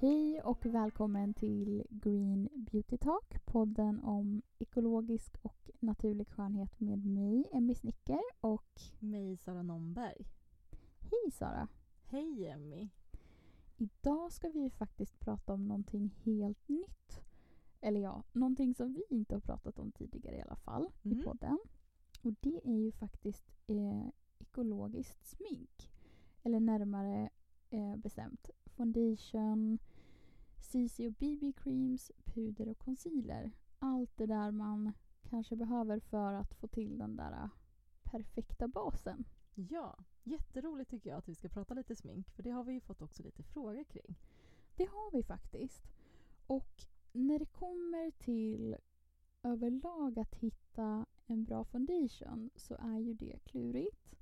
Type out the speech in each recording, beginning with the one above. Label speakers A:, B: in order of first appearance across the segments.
A: Hej och välkommen till Green Beauty Talk, podden om ekologisk och naturlig skönhet med mig, Emmy Snicker och
B: Mig, Sara Nomberg.
A: hej Sara!
B: Hej Emmy.
A: Idag ska vi faktiskt prata om någonting helt nytt. Eller ja, någonting som vi inte har pratat om tidigare i alla fall i
B: Mm.
A: podden. Och det är ju faktiskt eh, ekologiskt smink. Eller närmare eh, bestämt foundation, CC och BB creams, puder och concealer. Allt det där man kanske behöver för att få till den där eh, perfekta basen.
B: Ja, jätteroligt tycker jag att vi ska prata lite smink för det har vi ju fått också lite frågor kring.
A: Det har vi faktiskt. Och när det kommer till överlag att hitta en bra foundation så är ju det klurigt.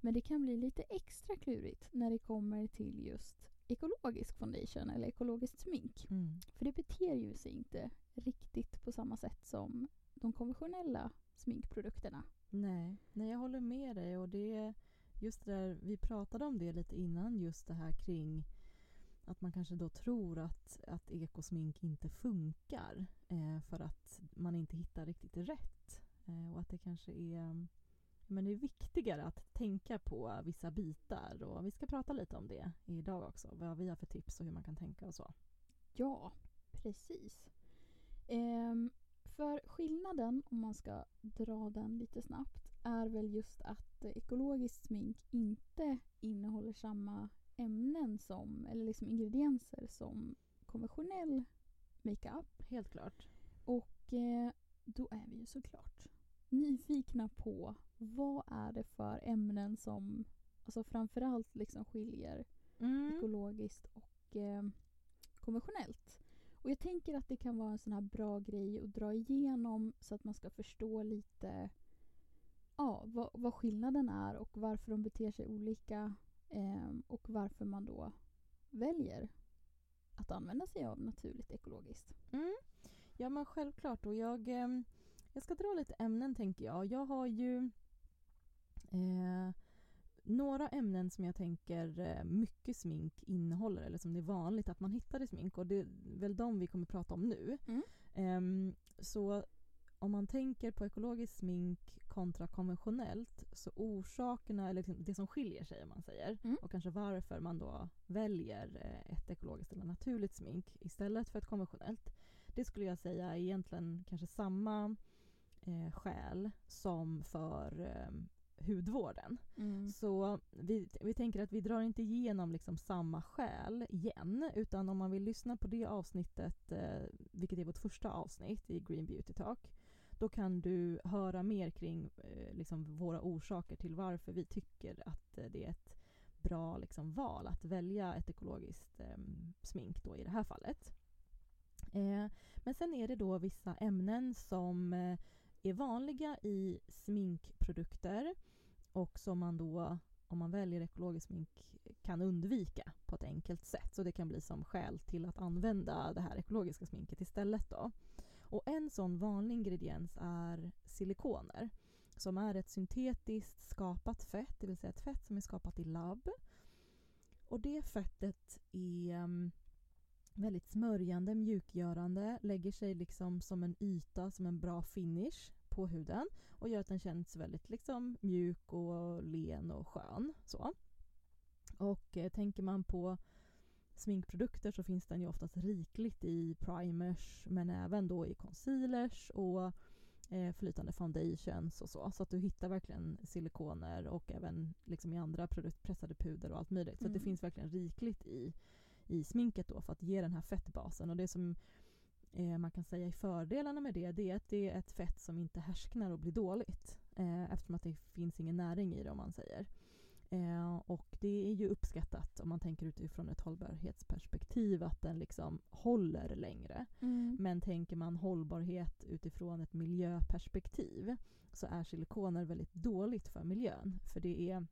A: Men det kan bli lite extra klurigt när det kommer till just ekologisk foundation eller ekologiskt smink.
B: Mm.
A: För det beter ju sig inte riktigt på samma sätt som de konventionella sminkprodukterna.
B: Nej, nej, jag håller med dig och det är just det där, vi pratade om det lite innan, just det här kring att man kanske då tror att, att ekosmink inte funkar eh, för att man inte hittar riktigt rätt. Eh, och att det kanske är, men det är viktigare att tänka på vissa bitar och vi ska prata lite om det idag också, vad vi har för tips och hur man kan tänka och så.
A: Ja, precis. Ehm, för skillnaden, om man ska dra den lite snabbt, är väl just att ekologiskt smink inte innehåller samma ämnen som, eller liksom ingredienser som konventionell makeup.
B: Helt klart.
A: Och eh, då är vi ju såklart nyfikna på vad är det för ämnen som alltså framförallt liksom skiljer
B: Mm.
A: ekologiskt och eh, konventionellt. Och jag tänker att det kan vara en sån här bra grej att dra igenom så att man ska förstå lite ja, vad, vad skillnaden är och varför de beter sig olika eh, och varför man då väljer att använda sig av naturligt ekologiskt.
B: Mm. Ja men självklart och jag, eh, jag ska dra lite ämnen tänker jag. Jag har ju eh, några ämnen som jag tänker eh, mycket smink innehåller eller som det är vanligt att man hittar i smink och det är väl de vi kommer prata om nu.
A: Mm.
B: Ehm, så om man tänker på ekologiskt smink kontra konventionellt så orsakerna, eller liksom det som skiljer sig om man säger
A: Mm.
B: och kanske varför man då väljer eh, ett ekologiskt eller naturligt smink istället för ett konventionellt. Det skulle jag säga är egentligen kanske samma eh, skäl som för eh, hudvården.
A: Mm.
B: Så vi, vi tänker att vi drar inte igenom liksom samma skäl igen utan om man vill lyssna på det avsnittet, eh, vilket är vårt första avsnitt i Green Beauty Talk, då kan du höra mer kring eh, liksom våra orsaker till varför vi tycker att eh, det är ett bra liksom, val att välja ett ekologiskt eh, smink då i det här fallet. Eh, men sen är det då vissa ämnen som eh, är vanliga i sminkprodukter och som man då, om man väljer ekologiskt smink, kan undvika på ett enkelt sätt. Så det kan bli som skäl till att använda det här ekologiska sminket istället. Då. Och en sån vanlig ingrediens är silikoner som är ett syntetiskt skapat fett, det vill säga ett fett som är skapat i labb. Och det fettet är mm, väldigt smörjande, mjukgörande, lägger sig liksom som en yta, som en bra finish på huden och gör att den känns väldigt liksom mjuk och len och skön. Så. Och eh, tänker man på sminkprodukter så finns den ju oftast rikligt i primers men även då i concealers och eh, flytande foundations och så. Så att du hittar verkligen silikoner och även liksom i andra produkt, pressade puder och allt möjligt. Så att det
A: Mm.
B: finns verkligen rikligt i, i sminket då för att ge den här fettbasen. Och det som eh, man kan säga i fördelarna med det, det är att det är ett fett som inte härsknar och blir dåligt. Eh, eftersom att det finns ingen näring i det om man säger. Eh, och det är ju uppskattat om man tänker utifrån ett hållbarhetsperspektiv att den liksom håller längre.
A: Mm.
B: Men tänker man hållbarhet utifrån ett miljöperspektiv så är silikoner väldigt dåligt för miljön. För det är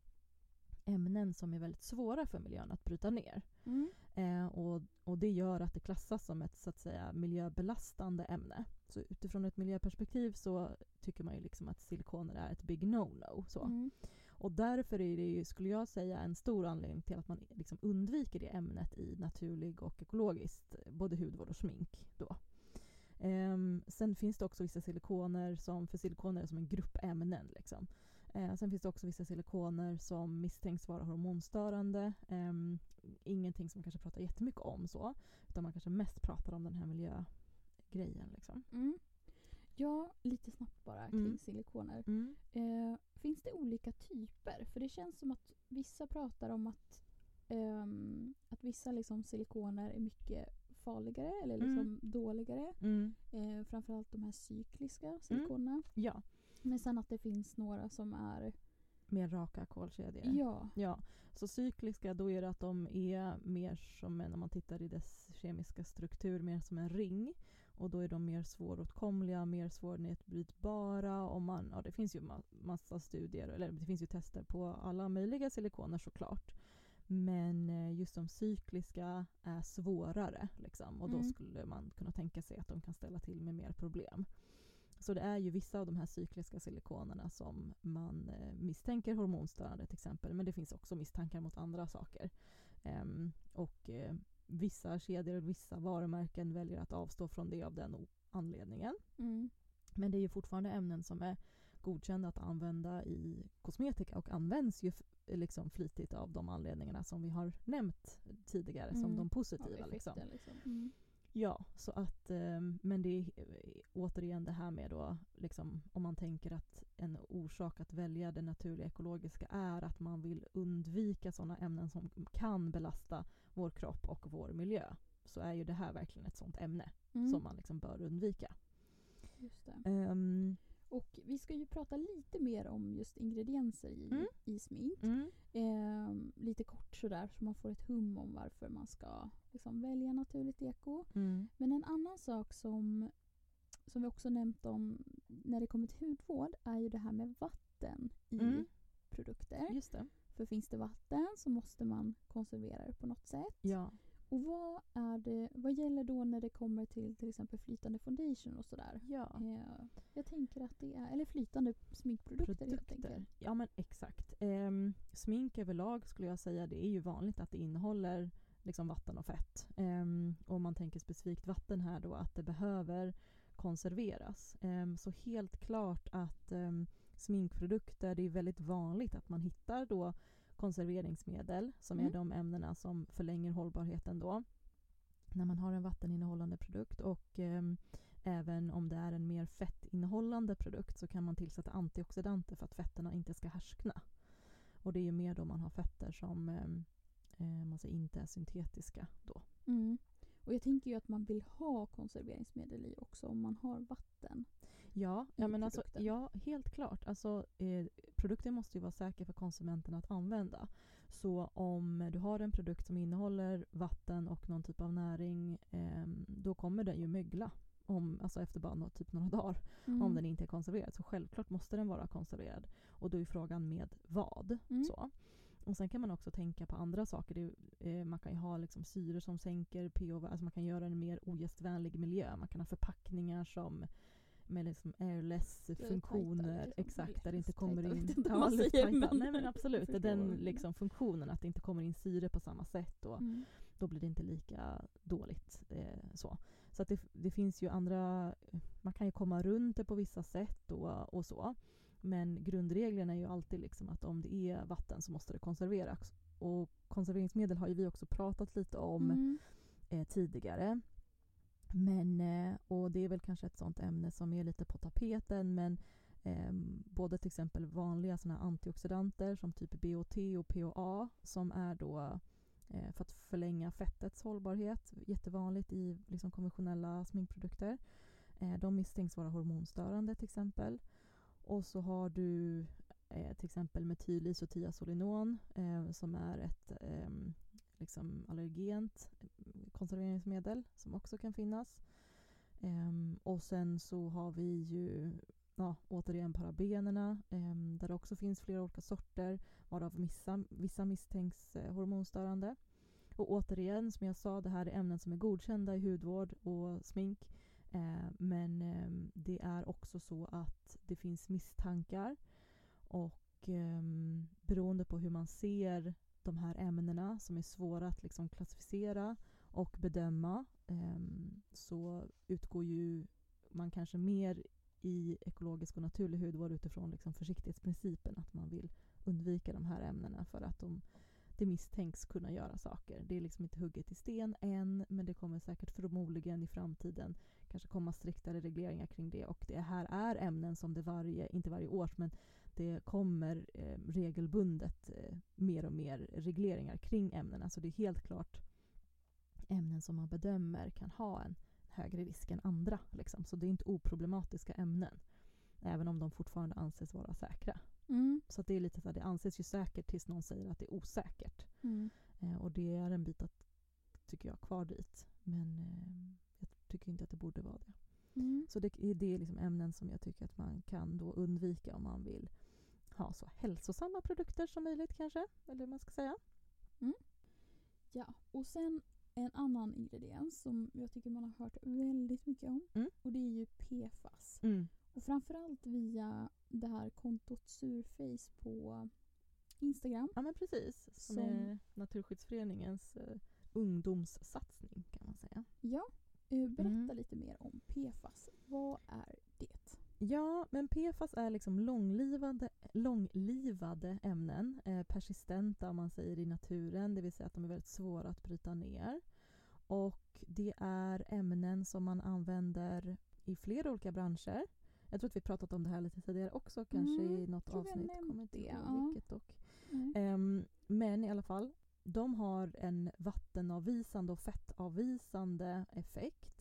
B: ämnen som är väldigt svåra för miljön att bryta ner.
A: Mm.
B: Eh, och, och det gör att det klassas som ett så att säga miljöbelastande ämne. Så utifrån ett miljöperspektiv så tycker man ju liksom att silikoner är ett big no-no. Så.
A: Mm.
B: Och därför är det ju, skulle jag säga, en stor anledning till att man liksom undviker det ämnet i naturlig och ekologiskt, både hudvård och smink. Då. Um, sen finns det också vissa silikoner, som, för silikoner är som en grupp ämnen. Liksom. Uh, sen finns det också vissa silikoner som misstänks vara hormonstörande. Um, ingenting som man kanske pratar jättemycket om så, utan man kanske mest pratar om den här miljögrejen. Liksom.
A: Mm. Ja, lite snabbt bara kring
B: Mm.
A: silikoner.
B: Mm.
A: Eh, finns det olika typer? För det känns som att vissa pratar om att, ehm, att vissa liksom silikoner är mycket farligare eller
B: Mm.
A: liksom dåligare.
B: Mm.
A: Eh, framförallt de här cykliska silikonerna.
B: Ja,
A: Men sen att det finns några som är...
B: mer raka kolkedjor.
A: Ja.
B: Ja, så cykliska då är det att de är mer som en, om man tittar i dess kemiska struktur, mer som en ring. Och då är de mer svåråtkomliga, mer svårnedbrytbara. Och man, ja, det finns ju ma- massa studier, eller det finns ju tester på alla möjliga silikoner såklart. Men eh, just de cykliska är svårare. Liksom, och då
A: Mm.
B: skulle man kunna tänka sig att de kan ställa till med mer problem. Så det är ju vissa av de här cykliska silikonerna som man eh, misstänker hormonstörande till exempel. Men det finns också misstankar mot andra saker. Ehm, och eh, vissa kedjor och vissa varumärken väljer att avstå från det av den anledningen.
A: Mm.
B: Men det är ju fortfarande ämnen som är godkända att använda i kosmetika och används ju liksom flitigt av de anledningarna som vi har nämnt tidigare som
A: Mm.
B: de
A: Av
B: positiva. liksom.
A: effekten liksom. Mm.
B: Ja, så att, ehm, men det är eh, återigen det här med då, liksom, om man tänker att en orsak att välja det naturliga ekologiska är att man vill undvika sådana ämnen som kan belasta vår kropp och vår miljö. Så är ju det här verkligen ett sådant ämne
A: Mm.
B: som man liksom bör undvika.
A: Just det.
B: Ehm,
A: Och vi ska ju prata lite mer om just ingredienser i,
B: Mm.
A: i smink.
B: mm,
A: Ehm, lite kort sådär så man får ett hum om varför man ska liksom, välja naturligt eko.
B: mm,
A: Men en annan sak som, som vi också nämnt om när det kommer till hudvård är ju det här med vatten i
B: Mm.
A: produkter.
B: just det.
A: För finns det vatten så måste man konservera det på något sätt.
B: Ja.
A: Och vad, är det, vad gäller då när det kommer till till exempel flytande foundation och sådär?
B: ja.
A: Eh, jag tänker att det är, eller flytande sminkprodukter helt
B: produkter.
A: enkelt.
B: Ja men exakt. Ehm, smink överlag skulle jag säga, det är ju vanligt att det innehåller liksom vatten och fett. Um, om man tänker specifikt vatten här då, att det behöver konserveras. Ehm, så helt klart att um, sminkprodukter, det är väldigt vanligt att man hittar då konserveringsmedel som är
A: Mm.
B: de ämnena som förlänger hållbarheten då. När man har en vatteninnehållande produkt och ehm, Även om det är en mer fettinnehållande produkt så kan man tillsätta antioxidanter för att fetterna inte ska härskna. Och det är ju mer då man har fetter som ehm, eh, man säger, inte är syntetiska. Då.
A: Mm. Och jag tänker ju att man vill ha konserveringsmedel i också om man har vatten.
B: Ja, ja, men alltså, ja helt klart. Alltså, eh, produkten måste ju vara säker för konsumenten att använda. Så om du har en produkt som innehåller vatten och någon typ av näring ehm, då kommer den ju mögla. Om, alltså efter bara nå- typ några dagar.
A: Mm.
B: om den inte är konserverad. Så självklart måste den vara konserverad. Och då är frågan med vad.
A: Mm.
B: Så. Och sen kan man också tänka på andra saker. Det, eh, man kan ju ha liksom syre som sänker pH, alltså man kan göra en mer ogästvänlig miljö. Man kan ha förpackningar som med liksom airless
A: tajtare,
B: funktioner.
A: liksom.
B: Exakt, där det inte kommer in...
A: inte vad man
B: Nej men absolut, den liksom funktionen att det inte kommer in syre på samma sätt. Och,
A: Mm.
B: då blir det inte lika dåligt. Eh, så så att det, det finns ju andra, man kan ju komma runt det på vissa sätt och, och så. Men grundregeln är ju alltid liksom att om det är vatten så måste det konserveras. Och konserveringsmedel har ju vi också pratat lite om
A: Mm.
B: eh, tidigare. Men, eh, och det är väl kanske ett sånt ämne som är lite på tapeten men eh, både till exempel vanliga såna antioxidanter som typ BOT och POA som är då eh, för att förlänga fettets hållbarhet. Jättevanligt i liksom, konventionella sminkprodukter. Eh, de misstänks vara hormonstörande till exempel. Och så har du eh, till exempel metylisothiazolinon eh, som är ett ehm, liksom allergent eh, konserveringsmedel som också kan finnas. Ehm, och sen så har vi ju ja, återigen parabenerna ehm, där det också finns flera olika sorter varav vissa, vissa misstänks eh, hormonstörande. Och återigen, som jag sa, det här är ämnen som är godkända i hudvård och smink. Eh, men ehm, det är också så att det finns misstankar och ehm, beroende på hur man ser de här ämnena som är svåra att liksom klassificera och bedöma ehm, så utgår ju man kanske mer i ekologisk och naturlig hudvård utifrån liksom försiktighetsprincipen att man vill undvika de här ämnena för att de, det misstänks kunna göra saker. Det är liksom inte hugget i sten än men det kommer säkert förmodligen i framtiden kanske komma striktare regleringar kring det och det här är ämnen som det varje, inte varje år men det kommer eh, regelbundet eh, mer och mer regleringar kring ämnena så det är helt klart ämnen som man bedömer kan ha en högre risk än andra. Liksom. Så det är inte oproblematiska ämnen. Även om de fortfarande anses vara säkra.
A: Mm.
B: Så det är lite så här, det anses ju säkert tills någon säger att det är osäkert.
A: Mm.
B: Eh, och det är en bit att, tycker jag, kvar dit. Men eh, jag tycker inte att det borde vara det.
A: Mm.
B: Så det, det är liksom ämnen som jag tycker att man kan då undvika om man vill ha så hälsosamma produkter som möjligt kanske. Eller hur man ska säga.
A: Ja, och sen en annan ingrediens som jag tycker man har hört väldigt mycket om.
B: Mm.
A: Och det är ju PFAS.
B: Mm.
A: Och framförallt via det här kontot Surface på Instagram.
B: Ja men precis. Som,
A: Som-
B: är Naturskyddsföreningens eh, ungdomssatsning kan man säga.
A: Ja, eh, berätta
B: Mm.
A: lite mer om PFAS. Vad är?
B: Ja, men PFAS är liksom långlivade, långlivade ämnen, eh, persistenta om man säger i naturen, det vill säga att de är väldigt svåra att bryta ner. Och det är ämnen som man använder i flera olika branscher. Jag tror att vi pratat om det här lite tidigare också, kanske
A: Mm,
B: i något avsnitt. Kommer inte ihåg
A: ja.
B: vilket dock.
A: Nej.
B: Ehm, men i alla fall, de har en vattenavvisande och fettavvisande effekt.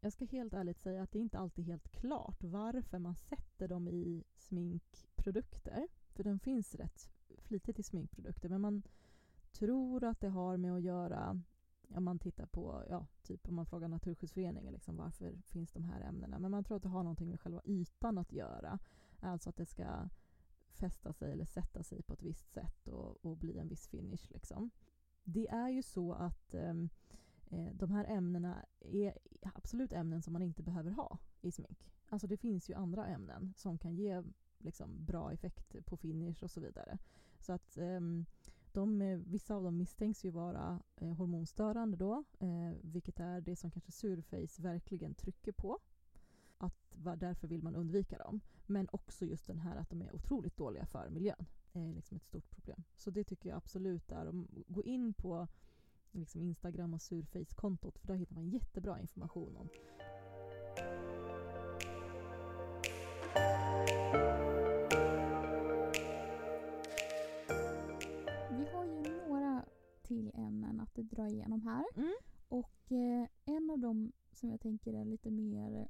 B: Jag ska helt ärligt säga att det inte alltid är helt klart varför man sätter dem i sminkprodukter. För den finns rätt flitigt i sminkprodukter. Men man tror att det har med att göra, om man tittar på, ja, typ om man frågar Naturskyddsföreningen liksom, varför finns de här ämnena. Men man tror att det har någonting med själva ytan att göra. Alltså att det ska fästa sig eller sätta sig på ett visst sätt och, och bli en viss finish. Liksom. Det är ju så att eh, Eh, de här ämnena är absolut ämnen som man inte behöver ha i smink. Alltså det finns ju andra ämnen som kan ge liksom, bra effekt på finish och så vidare. Så att ehm, de, eh, vissa av dem misstänks ju vara eh, hormonstörande då, eh, vilket är det som kanske Surface verkligen trycker på. Att var, därför vill man undvika dem. Men också just den här att de är otroligt dåliga för miljön. Det är liksom ett stort problem. Så det tycker jag absolut är. att Gå in på liksom Instagram och Surface-kontot för där hittar man jättebra information om
A: Vi har ju några till ämnen att dra igenom här.
B: Mm.
A: Och eh, en av dem som jag tänker är lite mer,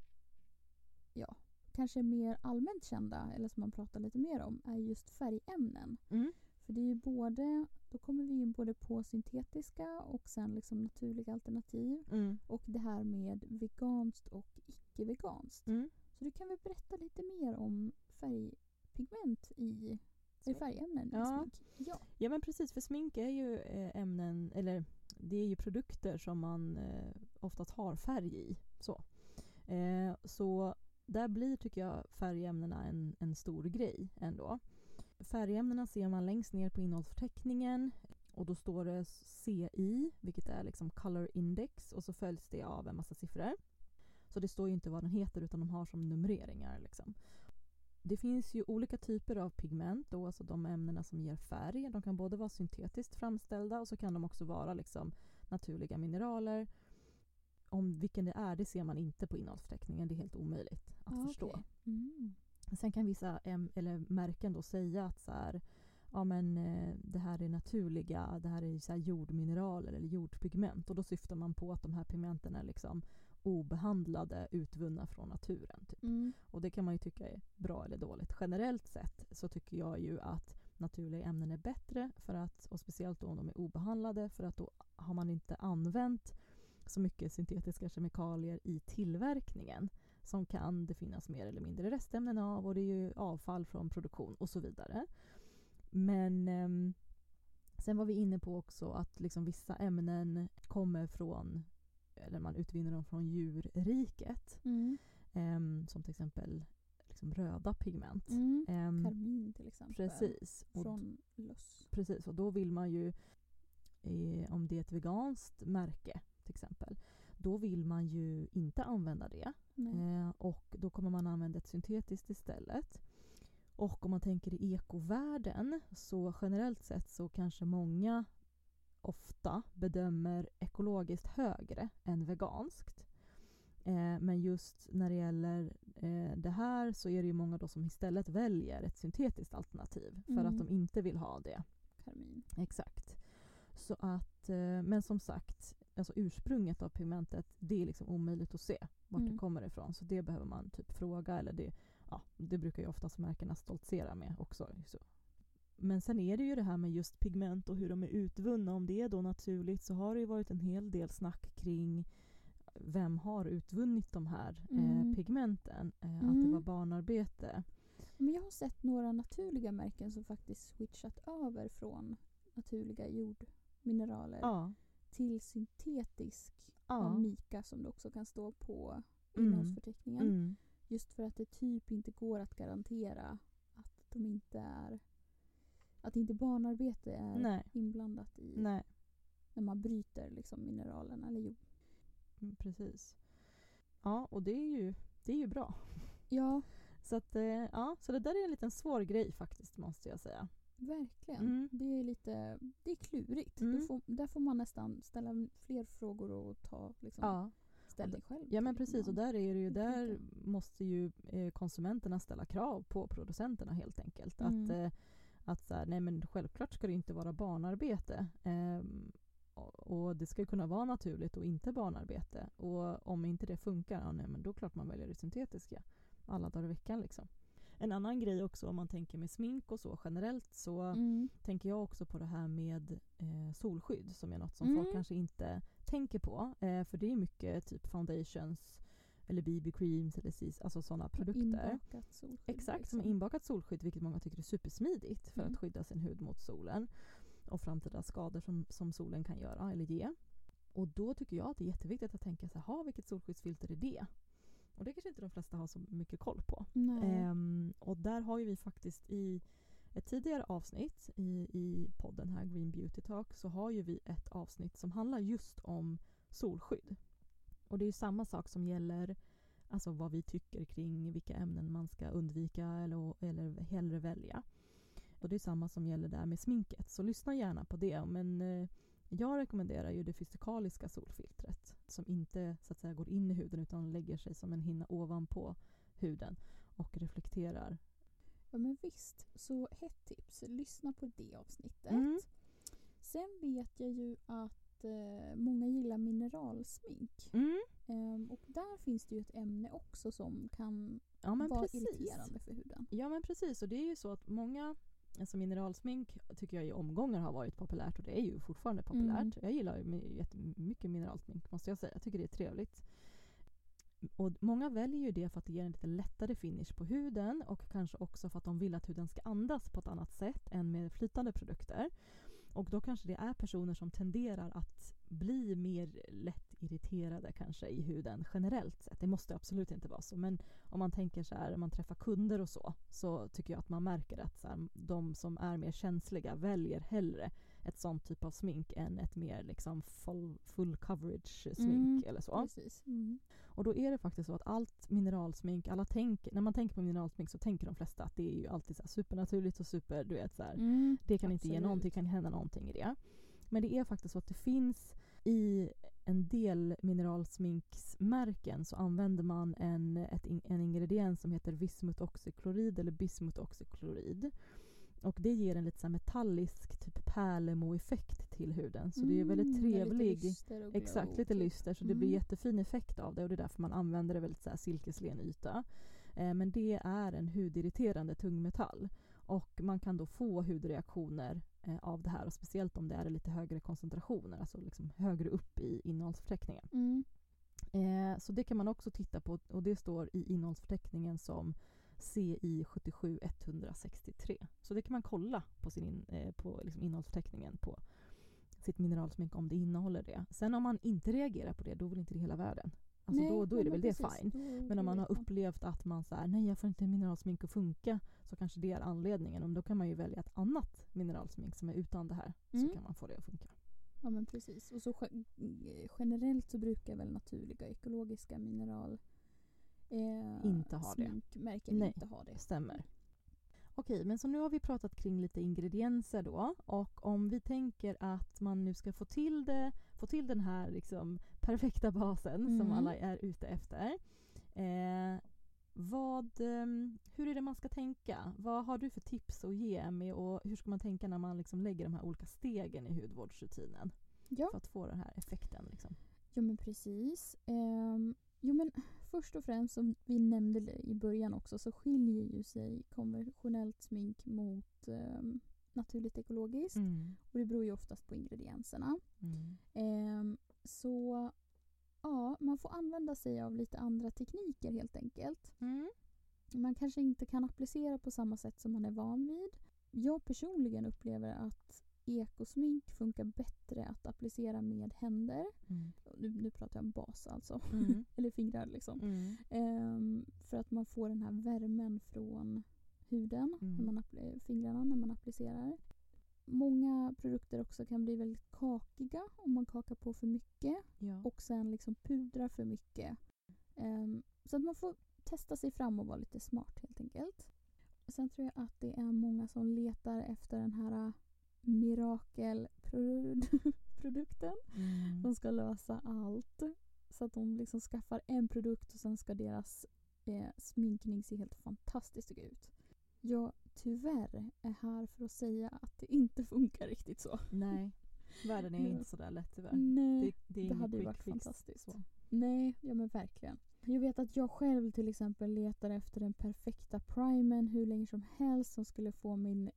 A: ja, kanske mer allmänt kända, eller som man pratar lite mer om, är just färgämnen.
B: Mm.
A: För det är ju både, då kommer vi in både på syntetiska och sen liksom naturliga alternativ.
B: Mm.
A: Och det här med veganskt och icke-veganskt.
B: Mm.
A: Så du kan väl berätta lite mer om färgpigment i, eller färgämnen
B: Ja.
A: i smink? Ja.
B: Ja men precis, för smink är ju eh, ämnen, eller det är ju produkter som man eh, oftast har färg i. Så, eh, så där blir, tycker jag, färgämnena en, en stor grej ändå. Färgämnena ser man längst ner på innehållsförteckningen och då står det CI, vilket är liksom color index och så följs det av en massa siffror. Så det står ju inte vad den heter utan de har som numreringar. Liksom. Det finns ju olika typer av pigment, då, alltså de ämnena som ger färg. De kan både vara syntetiskt framställda och så kan de också vara liksom naturliga mineraler. Om vilken det är, det ser man inte på innehållsförteckningen. Det är helt omöjligt att
A: Ah,
B: förstå.
A: Mm.
B: Sen kan vissa eller märken då säga att så här, ja, men, eh, det här är naturliga, det här är så här jordmineraler eller jordpigment. Och då syftar man på att de här pigmenten är liksom obehandlade, utvunna från naturen. Typ.
A: Mm.
B: Och det kan man ju tycka är bra eller dåligt. Generellt sett så tycker jag ju att naturliga ämnen är bättre för att, och speciellt om de är obehandlade för att då har man inte använt så mycket syntetiska kemikalier i tillverkningen som kan det finnas mer eller mindre restämnen av och det är ju avfall från produktion och så vidare. Men ehm, sen var vi inne på också att liksom vissa ämnen kommer från, eller man utvinner dem från djurriket.
A: Mm.
B: Ehm, som till exempel liksom röda pigment.
A: Mm.
B: Ehm,
A: Karmin till exempel.
B: precis.
A: Från löss.
B: precis. Och då vill man ju, eh, om det är ett veganskt märke till exempel, då vill man ju inte använda det. Eh, och då kommer man använda ett syntetiskt istället. Och om man tänker i ekovärlden så generellt sett så kanske många ofta bedömer ekologiskt högre än veganskt. Eh, men just när det gäller eh, det här så är det ju många då som istället väljer ett syntetiskt alternativ för
A: Mm.
B: att de inte vill ha det.
A: Karmin.
B: Exakt. Så att, eh, men som sagt, alltså ursprunget av pigmentet, det är liksom omöjligt att se vart
A: Mm.
B: det kommer ifrån. Så det behöver man typ fråga eller det, ja, det brukar ju oftast märkena stoltsera med också. Så. Men sen är det ju det här med just pigment och hur de är utvunna. Om det är då naturligt så har det ju varit en hel del snack kring vem har utvunnit de här
A: Mm.
B: eh, pigmenten. Eh, Att det
A: Mm.
B: var barnarbete.
A: Men jag har sett några naturliga märken som faktiskt switchat över från naturliga jordmineraler
B: Ja.
A: Till syntetisk
B: ja.
A: av Mika som det också kan stå på
B: Mm.
A: innehållsförteckningen.
B: Mm.
A: Just för att det typ inte går att garantera att de inte är att inte barnarbete är
B: Nej.
A: inblandat i
B: Nej.
A: när man bryter liksom mineralerna eller jord.
B: Mm, Precis. Ja, och det är ju, det är ju bra.
A: Ja,
B: Så, att, eh, ja, så det där är en liten svår grej faktiskt, måste jag säga.
A: Verkligen.
B: Mm.
A: Det är lite det är klurigt.
B: Mm.
A: Får, där får man nästan ställa fler frågor och ta liksom,
B: Ja,
A: ställning själv.
B: ja men precis. Och där är det ju, där måste ju eh, konsumenterna ställa krav på producenterna helt enkelt.
A: Mm.
B: Att, eh, att så här, nej men självklart ska det inte vara barnarbete. Ehm, och, det ska kunna vara naturligt och inte barnarbete. Och om inte det funkar, ja, nej, men då klart man väljer det syntetiska alla dagar i veckan. Liksom. En annan grej också om man tänker med smink och så generellt så
A: Mm.
B: tänker jag också på det här med eh, solskydd som är något som
A: Mm.
B: folk kanske inte tänker på. Eh, för det är mycket typ foundations eller BB-creams eller sis, alltså sådana produkter.
A: Inbakat solskydd.
B: Exakt, som
A: liksom.
B: inbakat solskydd vilket många tycker är supersmidigt för
A: Mm.
B: att skydda sin hud mot solen och framtida skador som, som solen kan göra eller ge. Och då tycker jag att det är jätteviktigt att tänka så här, "Ha, vilket solskyddsfilter är det? Och det kanske inte de flesta har så mycket koll på. Ehm, och där har ju vi faktiskt i ett tidigare avsnitt i, i podden här, Green Beauty Talk, så har ju vi ett avsnitt som handlar just om solskydd. Och det är ju samma sak som gäller alltså vad vi tycker kring vilka ämnen man ska undvika eller, eller hellre välja. Och det är samma som gäller där med sminket, så lyssna gärna på det. Men eh, jag rekommenderar ju det fysikaliska solfiltret som inte så att säga går in i huden utan lägger sig som en hinna ovanpå huden och reflekterar.
A: Ja men visst, så hett tips. Lyssna på det avsnittet.
B: Mm.
A: Sen vet jag ju att eh, många gillar mineralsmink.
B: Mm.
A: Ehm, och där finns det ju ett ämne också som kan
B: Ja
A: vara
B: precis.
A: irriterande för huden.
B: Ja men precis och det är ju så att många Alltså mineralsmink tycker jag i omgångar har varit populärt och det är ju fortfarande populärt.
A: Mm.
B: Jag gillar ju jättemycket mineralsmink måste jag säga. Jag tycker det är trevligt. Och många väljer ju det för att det ger en lite lättare finish på huden och kanske också för att de vill att huden ska andas på ett annat sätt än med flytande produkter. Och då kanske det är personer som tenderar att bli mer lätt irriterade kanske i huden generellt sett. Det måste absolut inte vara så. Men om man tänker så här, om man träffar kunder och så, så tycker jag att man märker att så här, de som är mer känsliga väljer hellre ett sånt typ av smink än ett mer liksom full, full coverage smink
A: Mm,
B: eller så.
A: Mm.
B: Och då är det faktiskt så att allt mineralsmink, alla tänk, när man tänker på mineralsmink så tänker de flesta att det är ju alltid så supernaturligt och super, du vet så här,
A: Mm.
B: det kan inte ge
A: absolut.
B: någonting, det kan hända någonting i det. Men det är faktiskt så att det finns i en del mineralsminksmärken så använder man en, ett, en ingrediens som heter vismutoxyklorid eller bismutoxyklorid. Och det ger en lite så metallisk typ pärlemor-effekt till huden. Så det är väldigt
A: Mm,
B: trevlig.
A: Lite
B: Exakt, lite
A: typ.
B: lyster så det blir
A: Mm.
B: jättefin effekt av det och det är därför man använder det väldigt så här silkeslen yta. Eh, men det är en hudirriterande tungmetall och man kan då få hudreaktioner eh, av det här och speciellt om det är lite högre koncentrationer, alltså liksom högre upp i innehållsförteckningen.
A: Mm.
B: Eh, så det kan man också titta på och det står i innehållsförteckningen som CI 77163. Så det kan man kolla på, sin in, eh, på liksom innehållsförteckningen på sitt mineralsmink om det innehåller det. Sen om man inte reagerar på det, då är väl inte det hela världen. alltså
A: Nej,
B: då, då är det
A: men
B: väl det fine. Men om man har upplevt att man här, nej jag får inte mineralsmink att funka, så kanske det är anledningen. Och då kan man ju välja ett annat mineralsmink som är utan det här,
A: Mm.
B: så kan man få det att funka.
A: Ja men precis. Och så ge- generellt så brukar väl naturliga ekologiska mineral eh,
B: Inte ha det.
A: sminkmärken
B: Nej.
A: inte ha det.
B: Stämmer. Okej, men så nu har vi pratat kring lite ingredienser då. Och om vi tänker att man nu ska få till, det, få till den här liksom perfekta basen som
A: Mm.
B: alla är ute efter. Eh, vad, ehm, hur är det man ska tänka? Vad har du för tips att ge med och hur ska man tänka när man liksom lägger de här olika stegen i hudvårdsrutinen?
A: Ja.
B: För att få den här effekten. Liksom.
A: Jo men precis. Ehm, jo men först och främst som vi nämnde i början också så skiljer ju sig konventionellt smink mot ehm, naturligt ekologiskt.
B: Mm.
A: Och det beror ju oftast på ingredienserna.
B: Mm.
A: Ehm, så ja, man får använda sig av lite andra tekniker helt enkelt.
B: Mm.
A: Man kanske inte kan applicera på samma sätt som man är van vid. Jag personligen upplever att ekosmink funkar bättre att applicera med händer.
B: Mm.
A: Nu, nu pratar jag om bas alltså.
B: Mm.
A: Eller fingrar liksom.
B: Mm.
A: Ehm, för att man får den här värmen från huden,
B: Mm.
A: när man appli- fingrarna, när man applicerar. Många produkter också kan bli väldigt kakiga om man kakar på för mycket
B: Ja.
A: och sen liksom pudrar för mycket. Ehm, så att man får testa sig fram och vara lite smart helt enkelt. Sen tror jag att det är många som letar efter den här mirakelprodukten
B: Mm.
A: som ska lösa allt. Så att de liksom skaffar en produkt och sen ska deras eh, sminkning se helt fantastiskt ut. Jag tyvärr är här för att säga att det inte funkar riktigt så.
B: Nej, världen är inte sådär lätt tyvärr.
A: Nej,
B: Det, det
A: det hade ju varit fantastiskt.
B: Så.
A: Nej, ja men verkligen. Jag vet att jag själv till exempel letar efter den perfekta primern hur länge som helst som skulle få min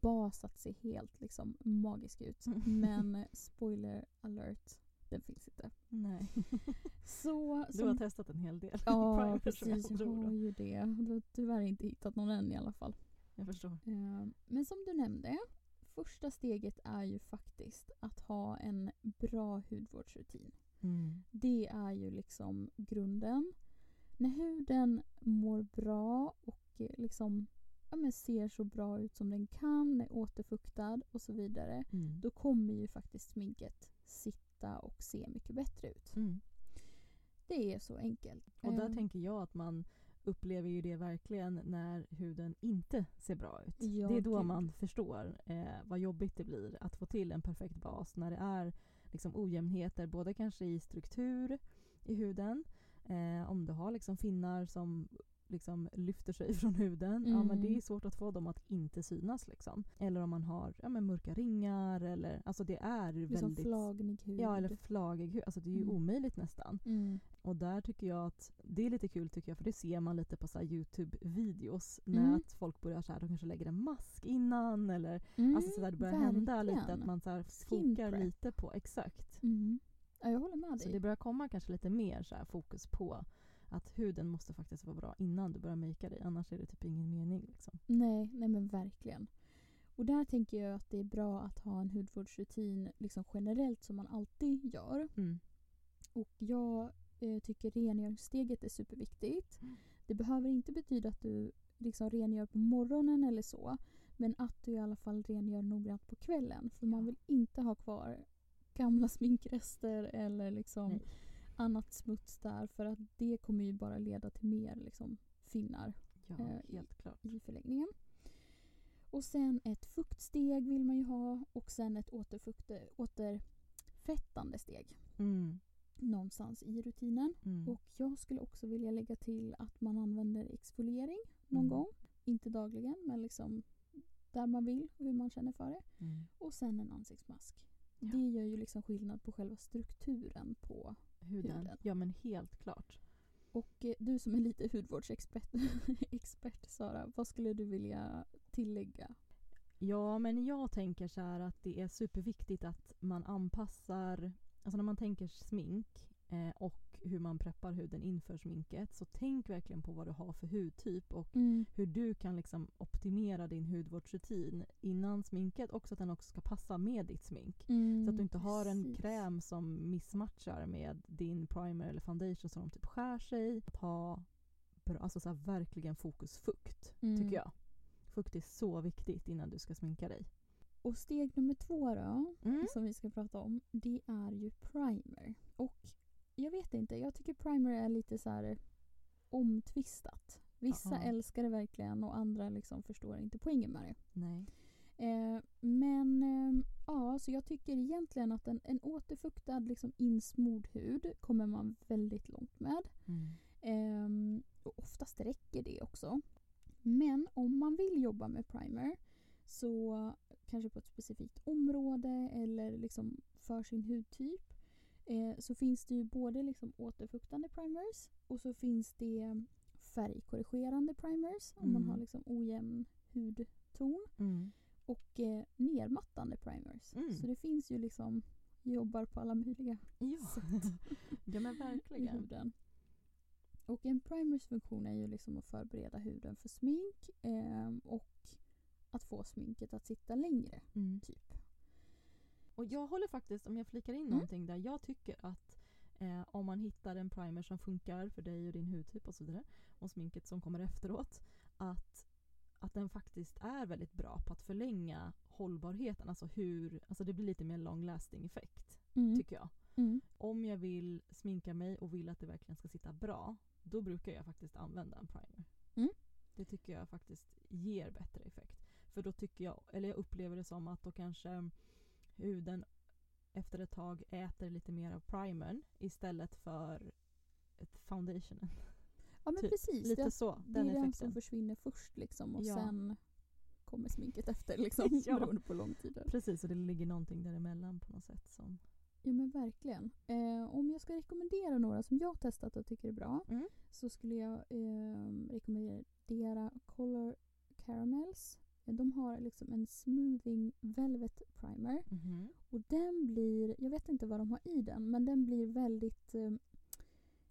A: bas att se helt liksom magisk ut. Men eh, spoiler alert, den finns inte.
B: Nej.
A: Så,
B: Du har testat en hel del
A: Ja, precis. Jag har ju det. Du har tyvärr inte hittat någon än i alla fall.
B: Jag förstår.
A: Eh, Men som du nämnde, första steget är ju faktiskt att ha en bra hudvårdsrutin.
B: Mm.
A: Det är ju liksom grunden. När huden mår bra och eh, liksom ja, men ser så bra ut som den kan, är återfuktad och så vidare.
B: Mm.
A: Då kommer ju faktiskt sminket sitta och se mycket bättre ut.
B: Mm.
A: Det är så enkelt.
B: Och där
A: Eh,
B: tänker jag att man upplever ju det verkligen när huden inte ser bra ut.
A: Ja,
B: det är då man förstår eh, vad jobbigt det blir att få till en perfekt bas när det är liksom ojämnheter både kanske i struktur i huden, eh, om du har liksom finnar som liksom lyfter sig från huden, ja men det
A: Mm.
B: är svårt att få dem att inte synas liksom. Eller om man har ja, men mörka ringar eller alltså det är
A: liksom
B: väldigt
A: flagnig hud.
B: Ja, eller flagig hud. Alltså det är ju
A: Mm.
B: omöjligt nästan.
A: Mm.
B: Och där tycker jag att det är lite kul tycker jag för det ser man lite på så Youtube-videos när
A: Mm.
B: att folk börjar så här, de kanske lägger en mask innan eller
A: Mm,
B: alltså så där, det börjar hända lite att
A: verkligen.
B: man så här fokar lite på, exakt.
A: Mm. Ja, jag håller med
B: Så
A: dig.
B: det börjar komma kanske lite mer så fokus på att huden måste faktiskt vara bra innan du börjar makea dig annars är det typ ingen mening liksom.
A: Nej, nej men verkligen. Och där tänker jag att det är bra att ha en hudvårdsrutin liksom generellt som man alltid gör.
B: Mm.
A: Och jag eh, tycker rengöringssteget är superviktigt.
B: Mm.
A: Det behöver inte betyda att du liksom rengör på morgonen eller så. Men att du i alla fall rengör noggrant på kvällen. För man
B: Ja.
A: vill inte ha kvar gamla sminkrester eller liksom
B: Nej.
A: Annat smuts där. För att det kommer ju bara leda till mer liksom, finnar
B: Ja,
A: Eh,
B: helt klart.
A: i förlängningen. Och sen ett fuktsteg vill man ju ha och sen ett återfukte, återfettande steg
B: Mm.
A: någonstans i rutinen.
B: Mm.
A: Och jag skulle också vilja lägga till att man använder exfoliering någon
B: Mm.
A: gång. Inte dagligen men liksom där man vill och hur man känner för det.
B: Mm.
A: Och sen en ansiktsmask.
B: Ja.
A: Det gör ju liksom skillnad på själva strukturen på.
B: Huden.
A: huden.
B: Ja men helt klart.
A: Och eh, du som är lite hudvårdsexpert expert, Sara, vad skulle du vilja tillägga?
B: Ja, men jag tänker så här att det är superviktigt att man anpassar, alltså när man tänker smink eh, och hur man preppar huden inför sminket. Så tänk verkligen på vad du har för hudtyp och
A: Mm.
B: hur du kan liksom optimera din hudvårdsrutin innan sminket och så att den också ska passa med ditt smink.
A: Mm,
B: Så att du inte har en
A: precis.
B: kräm som missmatchar med din primer eller foundation som de typ skär sig. Att ha bra, alltså så verkligen fokus fukt,
A: Mm.
B: tycker jag. Fukt är så viktigt innan du ska sminka dig.
A: Och steg nummer två då,
B: Mm.
A: som vi ska prata om, det är ju primer. Och jag vet inte, jag tycker primer är lite så här omtvistat. Vissa
B: Ja.
A: älskar det verkligen och andra liksom förstår inte poängen med det.
B: Nej.
A: Eh, men eh, ja, så jag tycker egentligen att en, en återfuktad liksom insmord hud kommer man väldigt långt med.
B: Mm.
A: Ehm, och oftast räcker det också. Men om man vill jobba med primer så kanske på ett specifikt område eller liksom för sin hudtyp eh, så finns det ju både liksom återfuktande primers och så finns det färgkorrigerande primers om man
B: Mm.
A: har liksom ojämn hudton
B: Mm.
A: och eh, nermattande primers.
B: Mm.
A: Så det finns ju liksom jobbar på alla möjliga
B: Ja.
A: sätt
B: ja men
A: i
B: verkligen.
A: huden. Och en primers funktion är ju liksom att förbereda huden för smink ehm, och att få sminket att sitta längre.
B: Mm.
A: Typ.
B: Och jag håller faktiskt, om jag flikar in
A: Mm.
B: någonting där, jag tycker att eh, om man hittar en primer som funkar för dig och din hudtyp och så vidare och sminket som kommer efteråt att, att den faktiskt är väldigt bra på att förlänga hållbarheten. Alltså hur, alltså det blir lite mer long lasting effekt
A: Mm.
B: tycker jag.
A: Mm.
B: Om jag vill sminka mig och vill att det verkligen ska sitta bra då brukar jag faktiskt använda en primer.
A: Mm.
B: Det tycker jag faktiskt ger bättre effekt. För då tycker jag, eller jag upplever det som att då kanske huden efter ett tag äter lite mer av primern istället för foundationen.
A: Ja men
B: Typ,
A: precis.
B: Lite
A: det,
B: så,
A: det
B: den
A: är den som
B: effekten.
A: försvinner först liksom och
B: Ja.
A: sen kommer sminket efter liksom.
B: Ja.
A: Beroende på lång tid.
B: Precis, och det ligger någonting däremellan på något sätt. Som,
A: Ja men verkligen. Eh, om jag ska rekommendera några som jag har testat och tycker är bra
B: Mm.
A: så skulle jag eh, rekommendera Color Caramels. Eh, De har liksom en smoothing velvet primer.
B: Mhm.
A: Och den blir, jag vet inte vad de har i den, men den blir väldigt... Eh,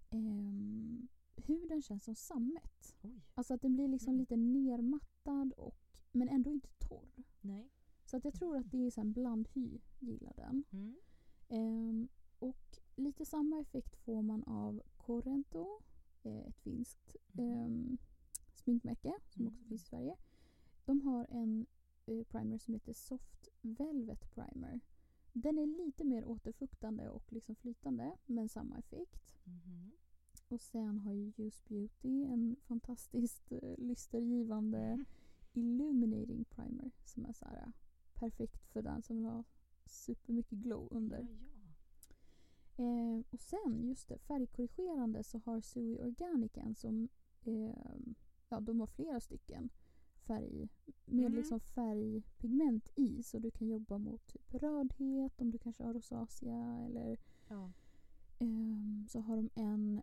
A: ehm, huden känns som sammet.
B: Oj.
A: Alltså att den blir liksom
B: Mm.
A: lite nermattad och, men ändå inte torr.
B: Nej.
A: Så att jag tror att det är en blandhy, gillar den.
B: Mm.
A: Ehm, och lite samma effekt får man av Corento, eh, ett finskt ehm, sminkmärke som
B: Mm.
A: också finns i Sverige. De har en eh, primer som heter Soft Velvet Primer. Den är lite mer återfuktande och liksom flytande men samma effekt.
B: Mhm.
A: Och sen har ju Use Beauty en fantastiskt eh, lystergivande Illuminating Primer som är så här, eh, perfekt för den som vill ha supermycket glow under.
B: Ja, ja.
A: Eh, och sen, just det, färgkorrigerande så har Sui Organic en som, eh, ja de har flera stycken färg, med
B: Mm.
A: liksom färgpigment i. Så du kan jobba mot typ rödhet om du kanske har rosacea eller
B: Ja.
A: ehm, så har de en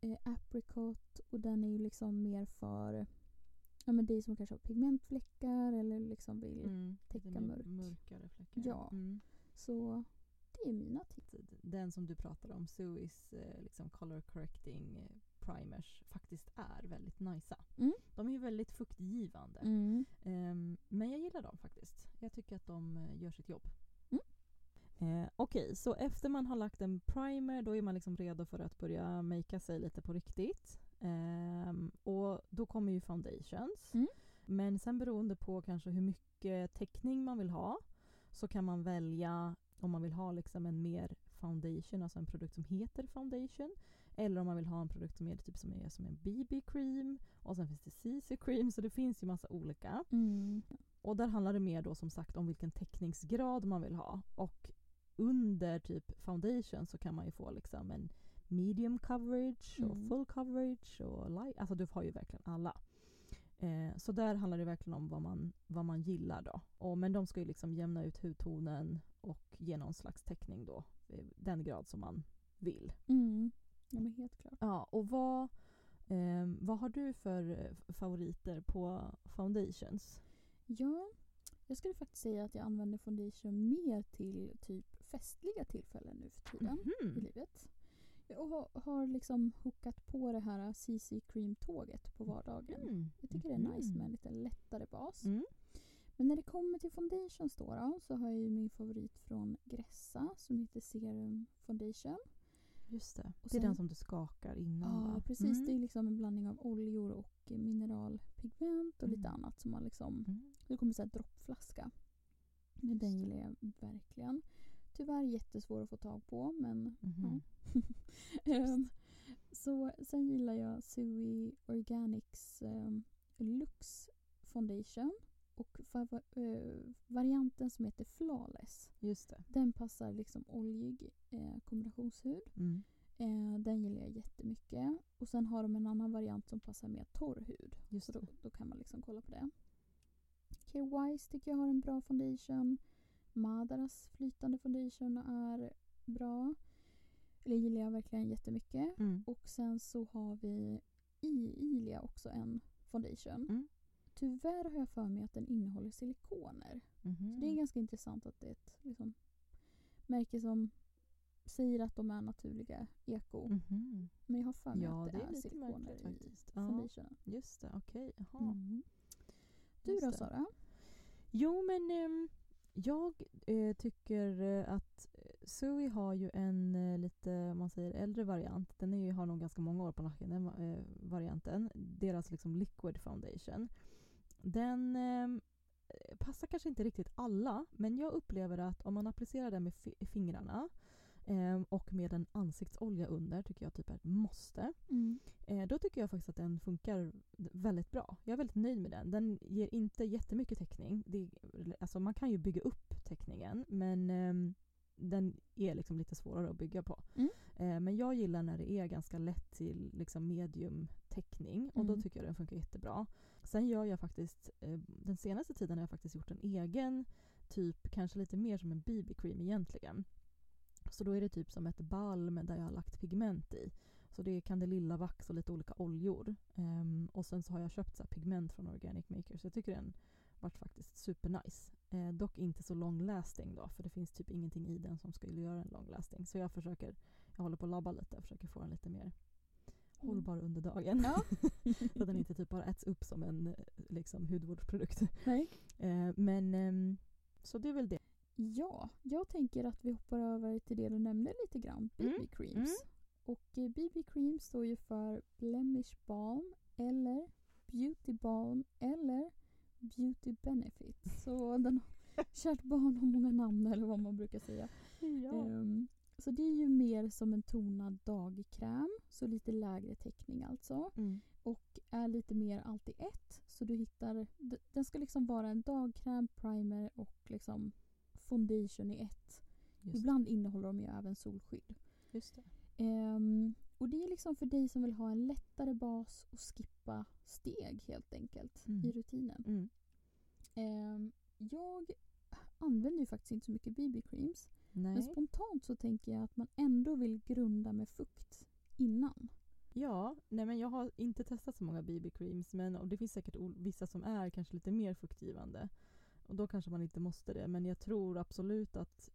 A: eh, apricot och den är ju liksom mer för ja, men dig som kanske har pigmentfläckar eller liksom vill.
B: Mm.
A: Täcka mörk.
B: Mörkare fläckar.
A: Ja.
B: Mm.
A: Så det är mina tips.
B: Den som du pratade om, Suis eh, liksom color correcting eh, primers, faktiskt är väldigt nicea.
A: Mm.
B: De är ju väldigt fuktgivande.
A: Mm.
B: Ehm, men jag gillar dem faktiskt. Jag tycker att de eh, gör sitt jobb.
A: Mm.
B: Eh, Okej, så efter man har lagt en primer då är man liksom redo för att börja makea sig lite på riktigt. Ehm, och då kommer ju foundations.
A: Mm.
B: Men sen beroende på kanske hur mycket täckning man vill ha så kan man välja om man vill ha liksom en mer foundation, alltså en produkt som heter foundation. Eller om man vill ha en produkt som är typ som är som en BB-cream. Och sen finns det CC-cream, så det finns ju massa olika.
A: Mm.
B: Och där handlar det mer då som sagt om vilken täckningsgrad man vill ha. Och under typ foundation så kan man ju få liksom en medium coverage och
A: Mm.
B: full coverage och light. Alltså du har ju verkligen alla. Eh, så där handlar det verkligen om vad man, vad man gillar då. Och, men de ska ju liksom jämna ut hudtonen och ge någon slags täckning då. eh, Den grad som man vill.
A: Mm. Ja men helt klart.
B: Ja, och vad, ehm, vad har du för eh, favoriter på foundations?
A: Ja, jag skulle faktiskt säga att jag använder foundation mer till typ festliga tillfällen nu för tiden i
B: Mhm.
A: livet. Och har, har liksom hookat på det här CC Cream-tåget på vardagen.
B: Mm.
A: Jag tycker det är nice
B: Mhm.
A: med en lite lättare bas.
B: Mm.
A: Men när det kommer till foundations då, då så har jag ju min favorit från Gressa som heter Serum Foundation.
B: Just det.
A: Och
B: det är den som du skakar innan
A: Ja,
B: va?
A: precis.
B: Mm.
A: Det är liksom en blandning av oljor och mineralpigment och lite
B: Mm.
A: annat som man liksom...
B: Mm.
A: Det kommer här droppflaska. Men den gillar jag verkligen. Tyvärr jättesvår att få tag på men
B: Mhm.
A: Ehm, så sen gillar jag Sui Organics um, Lux Foundation och fava- eh, varianten som heter Flawless.
B: Just det.
A: Den passar liksom oljig eh, kombinationshud.
B: Mm.
A: Eh, den gillar jag jättemycket. Och sen har de en annan variant som passar mer torr hud.
B: Just
A: Så då, då kan man liksom kolla på det. Care Wise tycker jag har en bra foundation. Madaras flytande foundation är bra. Eller gillar jag verkligen jättemycket.
B: Mm.
A: Och sen så har vi i Ilia också en foundation.
B: Mm.
A: Tyvärr har jag för mig att den innehåller silikoner.
B: Mhm.
A: Så det är ganska intressant att det är ett liksom, märke som säger att de är naturliga eko.
B: Mhm.
A: Men jag har för mig
B: Ja,
A: att det,
B: det är
A: är silikoner i
B: faktiskt. Ja,
A: foundationen.
B: just det. Okej. Jaha.
A: Mm. Du då. Sara?
B: Jo, men ehm, jag eh, tycker eh, att eh, Sui har ju en eh, lite, man säger äldre variant. Den är ju, har nog ganska många år på nacken, den eh, varianten. Deras liksom liquid foundation. Den ehm, eh, passar kanske inte riktigt alla, men jag upplever att om man applicerar den med fi- fingrarna ehm, och med en ansiktsolja under, tycker jag typ är ett måste.
A: Mm.
B: Eh, då tycker jag faktiskt att den funkar väldigt bra. Jag är väldigt nöjd med den. Den ger inte jättemycket täckning. Det, alltså man kan ju bygga upp täckningen men ehm, den är liksom lite svårare att bygga på.
A: Mm.
B: Eh, men jag gillar när det är ganska lätt till liksom medium täckning och då
A: Mm.
B: tycker jag den funkar jättebra. Sen gör jag faktiskt, eh, den senaste tiden har jag faktiskt gjort en egen typ, kanske lite mer som en BB-cream egentligen. Så då är det typ som ett balm där jag har lagt pigment i. Så det är kandelillavax och lite olika oljor. Ehm, och sen så har jag köpt så här pigment från Organic Maker så jag tycker den vart faktiskt supernice. Eh, dock inte så long lasting då för det finns typ ingenting i den som skulle göra en long lasting. Så jag försöker, jag håller på att labba lite och försöker få den lite mer hållbar under dagen.
A: Ja.
B: så att den inte typ bara äts upp som en liksom, hudvårdsprodukt.
A: Nej.
B: Eh, men ehm, så det är väl det.
A: Ja, jag tänker att vi hoppar över till det du nämnde lite grann. BB
B: Mm,
A: creams.
B: mm.
A: Och eh, BB cream står ju för blemish balm eller beauty balm eller beauty benefit. Så den kärt barn har många namn eller vad man brukar säga. Ehm, så det är ju mer som en tonad dagkräm, så lite lägre täckning alltså.
B: Mm.
A: Och är lite mer allt i ett. Så du hittar, den ska liksom vara en dagkräm, primer och liksom foundation i ett.
B: Just,
A: Ibland innehåller de ju även solskydd.
B: just det.
A: Ehm, och det är liksom för dig som vill ha en lättare bas och skippa steg helt enkelt
B: Mm.
A: i rutinen.
B: Mm.
A: Ehm, jag använder ju faktiskt inte så mycket BB-creams. Men
B: Nej.
A: spontant så tänker jag att man ändå vill grunda med fukt innan.
B: Ja, nej men jag har inte testat så många BB-creams men och det finns säkert vissa som är kanske lite mer fuktgivande. Och då kanske man inte måste det men jag tror absolut att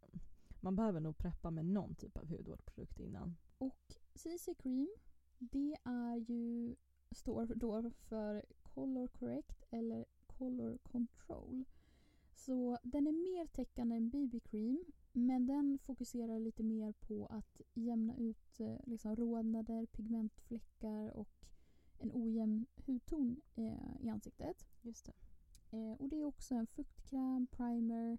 B: man behöver nog preppa med någon typ av hudvårdsprodukt innan.
A: Och CC Cream, det är ju, står då för Color Correct eller Color Control. Så den är mer täckande än BB Cream men den fokuserar lite mer på att jämna ut eh, liksom rodnader, pigmentfläckar och en ojämn hudton eh, i ansiktet.
B: Just det.
A: Eh, och det är också en fuktkräm, primer,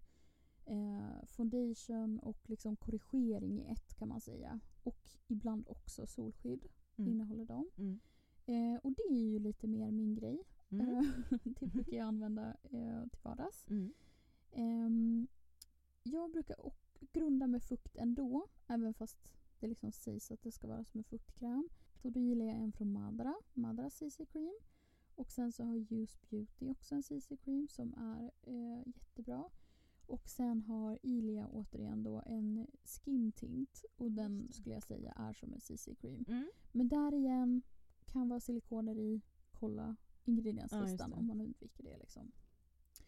A: eh, foundation och liksom korrigering i ett kan man säga. Och ibland också solskydd
B: Mm.
A: innehåller de.
B: Mm.
A: Eh, och det är ju lite mer min grej.
B: Mm.
A: Eh, det brukar jag använda till vardags.
B: Mm.
A: Ehm, jag brukar och grunda med fukt ändå, även fast det liksom sägs att det ska vara som en fuktkräm. Så då gillar jag en från Madara, Madara CC Cream. Och sen så har Use Beauty också en CC Cream som är eh, jättebra. Och sen har Ilia återigen då en Skin Tint och den skulle jag säga är som en CC Cream.
B: Mm.
A: Men där igen kan vara silikoner i. Kolla
B: Ja,
A: ingredienslistan
B: det.
A: om man undviker det. Liksom.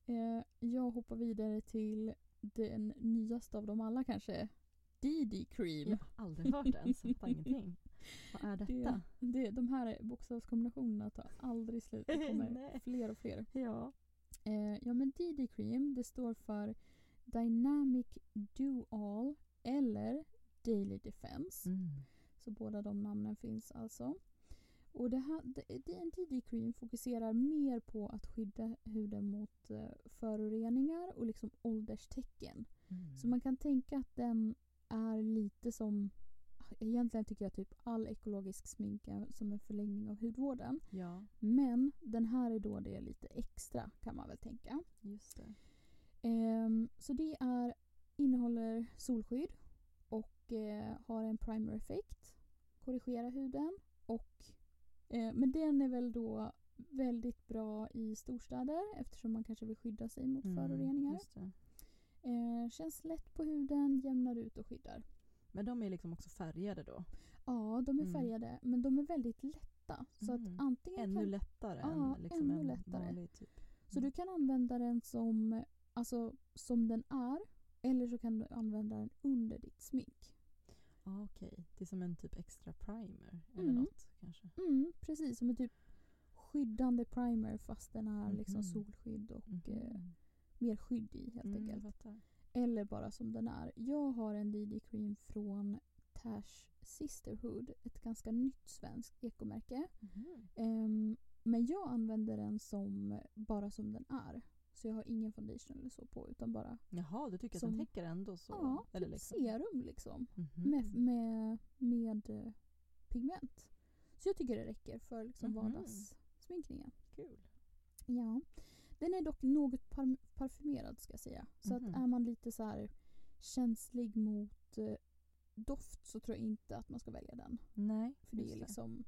A: Eh, jag hoppar vidare till den nyaste av dem alla kanske. DD Cream.
B: Jag har aldrig hört ens, jag fattar ingenting. Vad är detta?
A: Det, det, de här bokstavskombinationerna tar aldrig slut. Det kommer fler och fler.
B: Ja.
A: Eh, ja men DD Cream det står för Dynamic Do-All eller Daily Defense.
B: Mm.
A: Så båda de namnen finns alltså. Och det här, det, det, en DD Cream fokuserar mer på att skydda huden mot eh, föroreningar och liksom ålderstecken.
B: Mm.
A: Så man kan tänka att den är lite som Egentligen tycker jag typ all ekologisk smink är som en förlängning av hudvården.
B: Ja,
A: Men den här är då det lite extra kan man väl tänka.
B: just det.
A: Ehm, så det är, innehåller solskydd och eh, har en primer-effekt. Korrigerar huden. Och, men den är väl då väldigt bra i storstäder eftersom man kanske vill skydda sig mot
B: Mm,
A: föroreningar. Eh, känns lätt på huden, jämnar ut och skyddar.
B: Men de är liksom också färgade då?
A: Ja, de är
B: Mm.
A: färgade men de är väldigt lätta. Så att
B: Mm.
A: antingen
B: Ännu
A: kan,
B: lättare
A: Ja,
B: än liksom
A: ännu
B: en
A: lättare.
B: vanlig typ.
A: Så du kan använda den som, alltså, som den är eller så kan du använda den under ditt smink.
B: Ah, Okej, det är som en typ extra primer eller
A: Mm.
B: något kanske?
A: Mm, precis, som en typ skyddande primer fast den är liksom
B: Mhm.
A: solskydd och eh,
B: Mhm.
A: mer skydd i helt
B: Mm,
A: enkelt. Eller bara som den är. Jag har en DD Cream från Tash Sisterhood, ett ganska nytt svenskt ekomärke. Ehm, men jag använder den som bara som den är. Så jag har ingen foundation eller så på utan bara
B: Jaha, du tycker att
A: Som-
B: den täcker ändå så?
A: ja,
B: eller
A: typ
B: liksom.
A: serum liksom.
B: Mhm.
A: Med, med, med eh, pigment. Så jag tycker det räcker för liksom
B: Mhm.
A: vardagssminkningen.
B: Kul.
A: Ja. Den är dock något par- parfymerad ska jag säga. Så
B: Mhm.
A: att är man lite så här känslig mot eh, doft så tror jag inte att man ska välja den.
B: Nej,
A: För det är liksom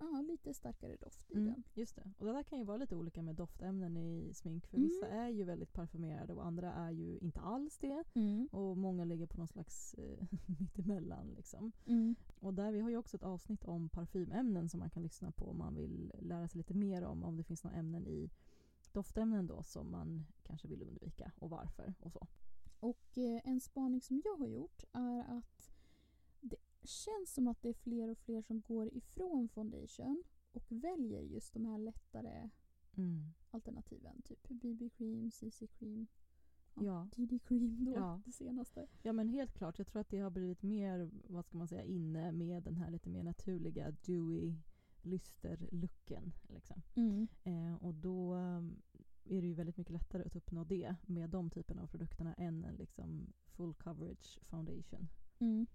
A: ja, lite starkare doft i
B: Mm,
A: den.
B: just det. Och det där kan ju vara lite olika med doftämnen i smink. För
A: Mm.
B: vissa är ju väldigt parfymerade och andra är ju inte alls det. Och många ligger på någon slags eh, mittemellan. Liksom.
A: Mm.
B: Och där, vi har ju också ett avsnitt om parfymämnen som man kan lyssna på om man vill lära sig lite mer om om det finns några ämnen i doftämnen då som man kanske vill undvika och varför och så.
A: Och eh, en spaning som jag har gjort är att känns som att det är fler och fler som går ifrån foundation och väljer just de här lättare
B: Mm.
A: alternativen. Typ BB-cream, CC-cream,
B: Ja.
A: DD-cream då,
B: Ja.
A: det senaste.
B: Ja men helt klart, jag tror att det har blivit mer, vad ska man säga, inne med den här lite mer naturliga dewy lyster-looken. Liksom. Eh, och då um, är det ju väldigt mycket lättare att uppnå det med de typerna av produkterna än en liksom full coverage foundation.
A: Mm.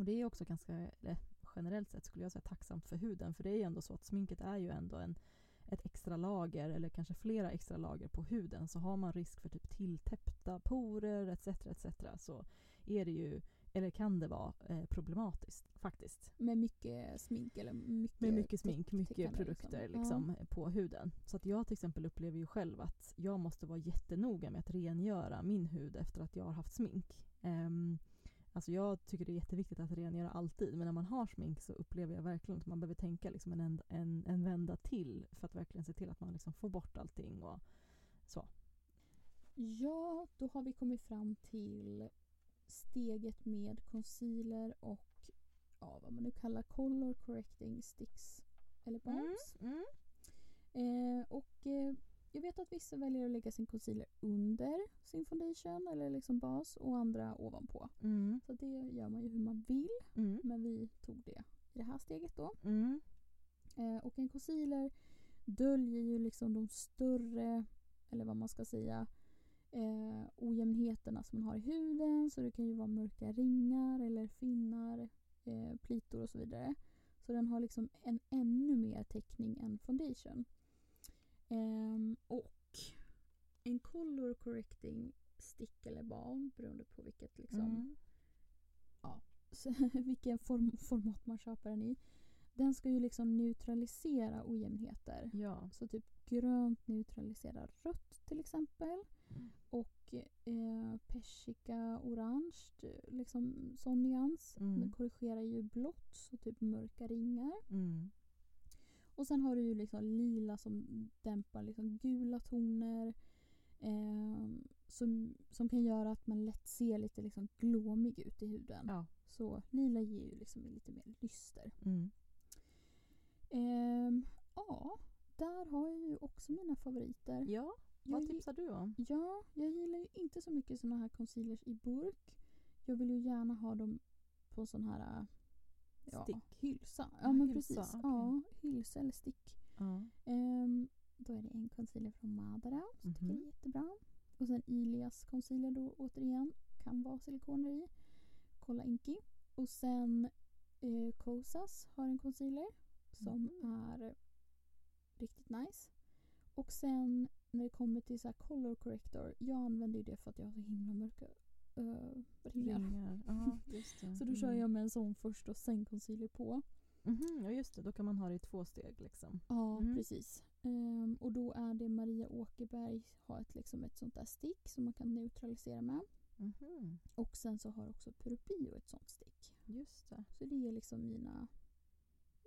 B: Och det är också ganska, eller, generellt sett skulle jag säga tacksamt för huden. För det är ju ändå så att sminket är ju ändå en, ett extra lager eller kanske flera extra lager på huden. Så har man risk för typ tilltäppta porer etc. etc. så är det ju, eller kan det vara eh, problematiskt faktiskt.
A: Med mycket smink eller mycket
B: Med mycket smink, mycket
A: täckande
B: produkter
A: liksom.
B: liksom, på huden. Så att jag till exempel upplever ju själv att jag måste vara jättenoga med att rengöra min hud efter att jag har haft smink. Um, alltså jag tycker det är jätteviktigt att rengöra alltid men när man har smink så upplever jag verkligen att man behöver tänka liksom en, en, en, en vända till för att verkligen se till att man liksom får bort allting. Och,
A: Ja. ja, då har vi kommit fram till steget med concealer och ja, vad man nu kallar color correcting sticks eller balms.
B: mm.
A: Eh, och eh, jag vet att vissa väljer att lägga sin concealer under sin foundation eller liksom bas och andra ovanpå.
B: Mm.
A: Så det gör man ju hur man vill.
B: Mm.
A: Men vi tog det i det här steget då.
B: Mm.
A: Eh, och en concealer döljer ju liksom de större, eller vad man ska säga, eh, ojämnheterna som man har i huden. Så det kan ju vara mörka ringar eller finnar, eh, plitor och så vidare. Så den har liksom en ännu mer täckning än foundation. Ehm, och en color correcting stick eller balm beroende på vilket liksom
B: Mm.
A: så, vilken form, format man köper den i. Den ska ju liksom neutralisera ojämnheter.
B: Ja.
A: Så typ grönt neutraliserar rött till exempel.
B: Mm.
A: Och eh, persika orange, liksom sån nyans.
B: Mm.
A: Den korrigerar ju blått, så typ mörka ringar.
B: Mm.
A: Och sen har du ju liksom lila som dämpar liksom gula toner. Ehm, som, som kan göra att man lätt ser lite liksom glåmig ut i huden.
B: Ja.
A: Så lila ger ju liksom lite mer lyster.
B: Mm.
A: Ehm, ja, där har jag ju också mina favoriter.
B: Ja,
A: Jag
B: vad
A: gi-
B: tipsar du om?
A: Ja, jag gillar ju inte så mycket såna här concealers i burk. Jag vill ju gärna ha dem på sån här ja,
B: Stick?
A: hylsa. Ja, men
B: hylsa,
A: precis.
B: okej.
A: Ja, hylsa eller stick.
B: Ja.
A: Ehm, då är det en concealer från Madara som tycker
B: Mhm.
A: det är jättebra. Och sen Ilias concealer då återigen. Kan vara silikoner i. Kolla Inky. Och sen eh, Kosas har en concealer som
B: Mhm.
A: är riktigt nice. Och sen när det kommer till så color corrector. Jag använder ju det för att jag har så himla mörka uh, ringar.
B: Ringar. Ja, just det.
A: Så då kör
B: Mm.
A: jag med en sån först och sen concealer på.
B: Mhm, ja just det, då kan man ha det i två steg liksom.
A: Ja,
B: Mm.
A: precis. Ehm, och då är det Maria Åkerberg har ett, liksom ett sånt där stick som man kan neutralisera med.
B: Mhm,
A: Och sen så har också Purupio ett sånt stick.
B: Just det.
A: Så det är liksom mina,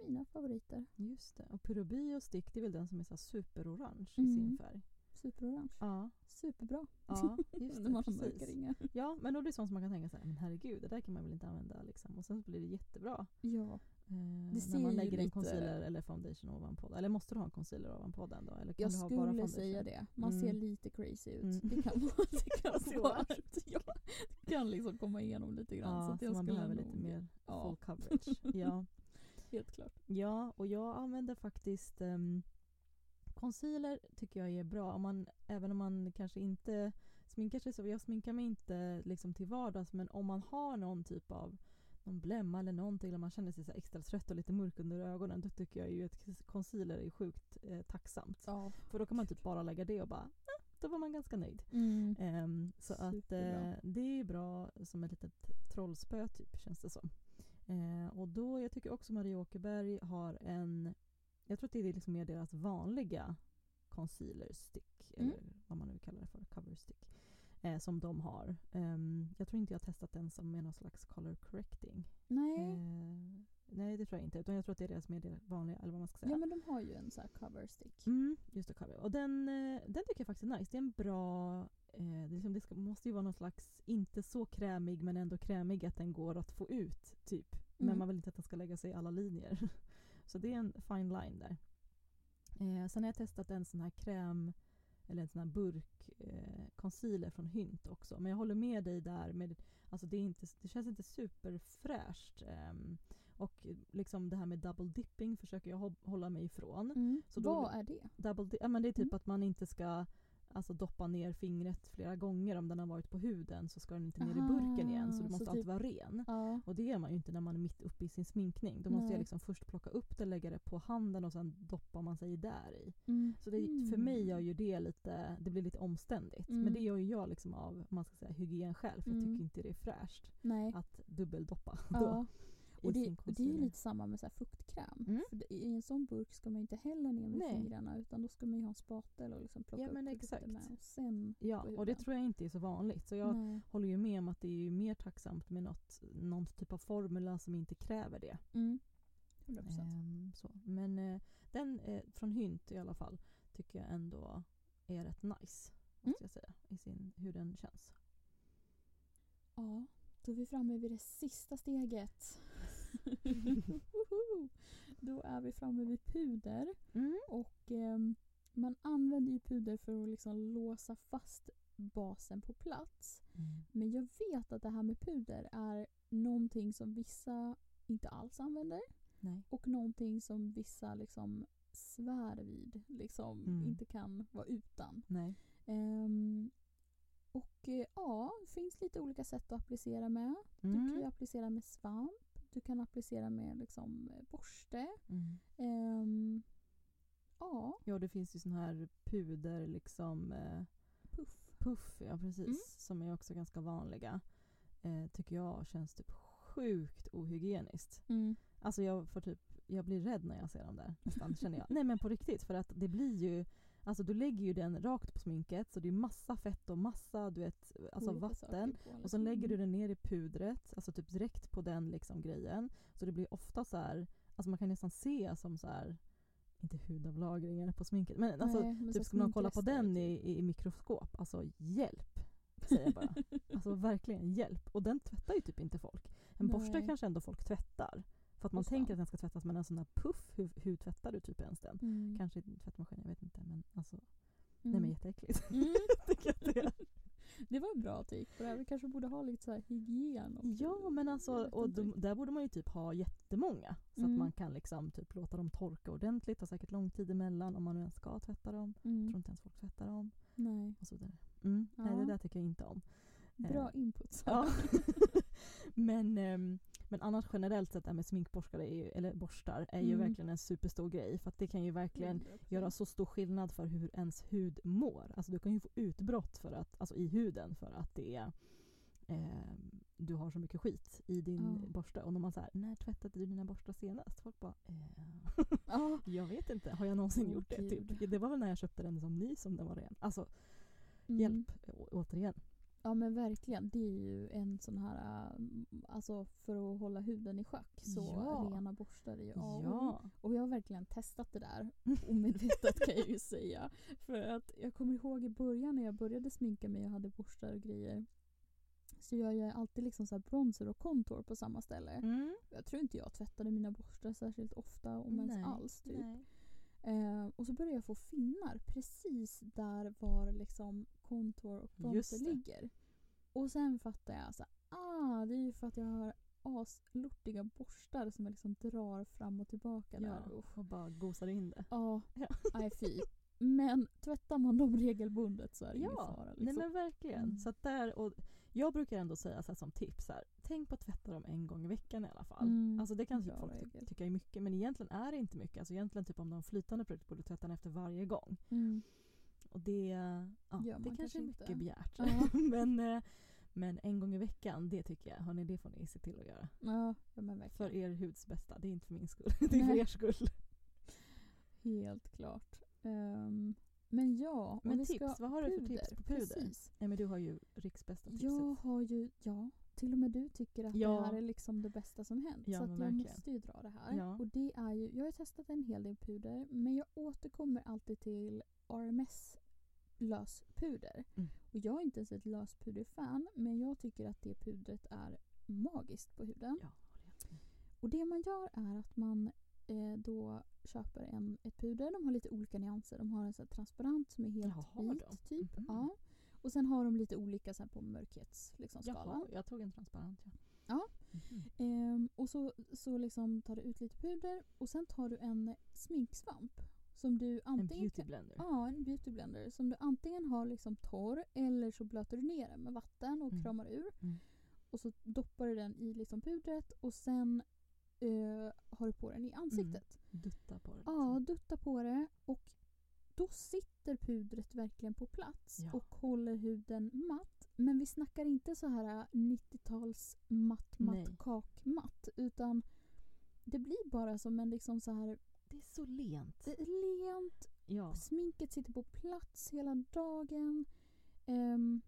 A: mina favoriter.
B: Just det. Och Purubio stick, det är väl den som är så superorange i
A: Mm.
B: sin färg?
A: Superorange.
B: Ja,
A: Superbra.
B: ja just det.
A: man
B: Precis.
A: ringar.
B: Ja, men då är det sånt som man kan tänka sig, men herregud, det där kan man väl inte använda liksom. Och sen så blir det jättebra.
A: Ja.
B: Eh, när man lägger en concealer eller foundation ovanpå. Eller måste du ha en concealer ovanpå den då? Eller kan
A: Jag
B: du ha bara foundation?
A: säga det. Man
B: Mm.
A: ser lite crazy ut.
B: Mm.
A: Det kan vara, det kan vara att jag kan liksom komma igenom lite grann.
B: Ja,
A: så att
B: så
A: jag
B: man behöver
A: nog,
B: lite mer
A: Ja.
B: full coverage. ja.
A: Helt klart.
B: ja, och jag använder faktiskt um, concealer tycker jag är bra. Om man, även om man kanske inte sminkar sig så. Jag sminkar mig inte liksom till vardags men om man har någon typ av någon blämma eller någonting eller man känner sig så extra trött och lite mörk under ögonen då tycker jag ju att concealer är sjukt eh, tacksamt.
A: Ja.
B: För då kan man typ bara lägga det och bara, eh, då var man ganska nöjd.
A: Mm.
B: Ehm, så att eh, det är bra som ett litet trollspö typ känns det som. Eh, och då, jag tycker också Marie Åkerberg har en, jag tror att det är liksom mer deras vanliga concealer stick,
A: Mm.
B: eller vad man nu kallar det för, cover stick. Eh, som de har. Ehm, jag tror inte jag har testat den som med någon slags color correcting.
A: Nej.
B: Eh, nej det tror jag inte, utan jag tror att det är deras mer vanliga, eller vad man ska säga.
A: Ja men de har ju en sån här cover stick.
B: Mm, just det, cover. Och den, eh, den tycker jag faktiskt är nice. Det är en bra... Eh, det, är liksom, det ska, måste ju vara någon slags, inte så krämig men ändå krämig att den går att få ut typ. Men
A: Mm.
B: man vill inte att den ska lägga sig i alla linjer. Så det är en fine line där. Eh, sen har jag testat en sån här kräm, eller en sån här burk eh, concealer från Hynt också. Men jag håller med dig där. Med, alltså det, är inte, det känns inte superfräscht. ehm, och liksom det här med double dipping försöker jag hå- hålla mig ifrån.
A: Mm. Vad är det?
B: Double ja, men det är typ
A: Mm.
B: att man inte ska alltså, doppa ner fingret flera gånger. Om den har varit på huden så ska den inte ner i burken igen. Så
A: Aha,
B: du måste
A: så
B: alltid
A: typ-
B: vara ren.
A: Ja.
B: Och det är man ju inte när man är mitt uppe i sin sminkning. Då måste
A: Nej.
B: jag liksom först plocka upp det, lägga det på handen och sen doppar man sig där i.
A: Mm.
B: Så det, för mig gör ju det lite, det blir lite omständigt.
A: Mm.
B: Men det gör ju jag liksom av, man ska säga hygienskäl. För jag
A: Mm.
B: tycker inte det är fräscht
A: Nej.
B: att dubbeldoppa då.
A: Ja. Och det, och det är ju lite samma med så fuktkräm.
B: Mm.
A: För I en sån burk ska man ju inte heller ner med
B: Nej.
A: fingrarna utan då ska man ju ha en spatel och liksom plocka
B: Ja, men
A: upp
B: exakt.
A: med och sen
B: Ja, och det tror jag inte är så vanligt. Så jag
A: Nej.
B: håller ju med om att det är mer tacksamt med något, någon typ av formula som inte kräver det.
A: Mm. 100%.
B: Ehm, så. Men eh, den eh, från Hynt i alla fall tycker jag ändå är rätt nice.
A: Mm.
B: Måste jag säga. I sin, hur den känns.
A: Ja, då är vi framme vid det sista steget. Då är vi framme vid puder.
B: Mm.
A: Och ehm, man använder ju puder för att liksom låsa fast basen på plats. Men jag vet att det här med puder är någonting som vissa inte alls använder.
B: Nej.
A: Och någonting som vissa liksom svär vid. Liksom
B: Mm.
A: inte kan vara utan. Ehm, och eh, ja, det finns lite olika sätt att applicera med. Du kan ju
B: Mm.
A: applicera med svamp. Du kan applicera med liksom borste.
B: Mm.
A: Ehm, ja,
B: Ja, det finns ju sån här puder liksom eh,
A: puff.
B: puff, ja precis.
A: Mm.
B: Som är också ganska vanliga. Eh, tycker jag känns typ sjukt ohygieniskt.
A: Mm.
B: Alltså jag får typ, jag blir rädd när jag ser dem där nästan känner jag. Nej men på riktigt för att det blir ju, alltså du lägger ju den rakt på sminket så det är massa fett och massa du vet, alltså
A: Olika
B: vatten. Och
A: liksom.
B: sen lägger du den ner i pudret, alltså typ direkt på den liksom grejen. Så det blir ofta så här, alltså man kan nästan se som så här inte hudavlagringar på sminket. Men alltså,
A: Nej, men
B: typ ska man kolla på den
A: typ.
B: i, i mikroskop, alltså hjälp. Säger jag bara. alltså verkligen hjälp. Och den tvättar ju typ inte folk. En borste
A: Nej.
B: kanske ändå folk tvättar. För att man tänker att den ska tvättas men en sån där puff, hur, hur tvättar du typ ens den?
A: Mm.
B: Kanske i tvättmaskin, jag vet inte. Men alltså,
A: Mm.
B: nej men jätteäckligt.
A: Mm.
B: Att det är.
A: Det var en bra take på det här. Vi kanske borde ha lite så här hygien. och-
B: Ja men alltså, och de, där borde man ju typ ha jättemånga. Så att
A: Mm.
B: man kan liksom typ låta dem torka ordentligt, ha säkert lång tid emellan om man nu ens ska tvätta dem.
A: Mm.
B: tror inte ens folk tvättar dem.
A: Nej.
B: Och så vidare. Mm. Nej det
A: Ja.
B: där tycker jag inte om.
A: Bra
B: Eh,
A: input.
B: Ja. men, ehm, men annars generellt sett det här med sminkborstar, är ju, eller borstar, är ju
A: Mm.
B: verkligen en superstor grej. För att det kan ju verkligen
A: 100%.
B: göra så stor skillnad för hur ens hud mår. Alltså du kan ju få utbrott för att, alltså i huden för att det är, ehm, du har så mycket skit i din
A: Ja.
B: borste. Och när man säger när tvättade du dina borstar senast? Folk bara eh,
A: Ja.
B: jag vet inte, har jag någonsin
A: Åh,
B: gjort det? Typ. Det var väl när jag köpte den som ny som den var ren. Alltså
A: Mm.
B: hjälp, å- återigen.
A: Ja men verkligen. Det är ju en sån här, äh, alltså för att hålla huden i schack så
B: Ja.
A: rena borstar är ju A och O.
B: Ja.
A: Och jag har verkligen testat det där. Omedvetet kan jag ju säga. För att jag kommer ihåg i början när jag började sminka mig och hade borstar och grejer. Så gör jag alltid liksom så här bronzer och contour på samma ställe.
B: Mm.
A: Jag tror inte jag tvättade mina borstar särskilt ofta om ens
B: Nej,
A: alls. Typ. Eh, och så började jag få finnar precis där var liksom contour och
B: det.
A: ligger. Och sen fattade jag så ah det är ju för att jag har aslortiga borstar som jag liksom drar fram och tillbaka där.
B: Ja,
A: Usch.
B: och bara gosar in det.
A: Ja, nej fy. Men tvättar man dem regelbundet så är det ingen
B: Ja,
A: fara. Liksom.
B: nej men verkligen.
A: Mm.
B: Så att där, och jag brukar ändå säga så här som tips, så här, tänk på att tvätta dem en gång i veckan i alla fall.
A: Mm,
B: Alltså det kan typ folk
A: regel.
B: tycka är mycket, men egentligen är det inte mycket. Alltså egentligen typ om de flytande produkt borde du tvätta den efter varje gång.
A: Mm.
B: Och det, ja, det
A: man
B: kanske är
A: kanske
B: mycket
A: inte.
B: begärt.
A: Ja.
B: men, eh, men en gång i veckan, det tycker jag, hörni, det får ni se till att göra.
A: Ja.
B: För er huds bästa, det är inte för min skull. Det är för er skull.
A: Helt klart. Ehm, men ja,
B: Men tips, vad har du för tips på puder?
A: Precis.
B: Nej men du har ju riksbästa tipset.
A: Jag har ju, ja, till och med du tycker att
B: Ja.
A: det här är liksom det bästa som hänt.
B: Ja,
A: så jag
B: verkligen.
A: måste ju dra det här.
B: Ja.
A: Och det är ju, jag har testat en hel del puder men jag återkommer alltid till RMS löspuder.
B: Mm.
A: Och jag är inte ens ett löspuderfan men jag tycker att det pudret är magiskt på huden.
B: Ja, med.
A: Och det man gör är att man eh, då köper en, ett puder. De har lite olika nyanser. De har en här transparent som är helt
B: Jaha,
A: vit typ.
B: Mhm.
A: Ja. Och sen har de lite olika sen på mörkhetsskalan. Liksom,
B: Jaha, jag tog en transparent ja.
A: Ja.
B: Mhm.
A: Ehm, och så, så liksom tar du ut lite puder och sen tar du en sminksvamp. Som du
B: En
A: antingen
B: beauty
A: kan-
B: blender.
A: Ja, en beauty blender. Som du antingen har liksom torr eller så blöter du ner den med vatten och
B: Mm.
A: kramar ur.
B: Mm.
A: Och så doppar du den i liksom pudret och sen eh, har du på den i ansiktet.
B: Dutta på det.
A: Ja,
B: liksom.
A: dutta på det och då sitter pudret verkligen på plats
B: Ja.
A: och håller huden matt. Men vi snackar inte så här 90-tals matt, matt,
B: Nej.
A: kakmatt. Utan det blir bara som en liksom så här
B: Det är så lent.
A: det är lent,
B: Ja.
A: sminket sitter på plats hela dagen. Ehm,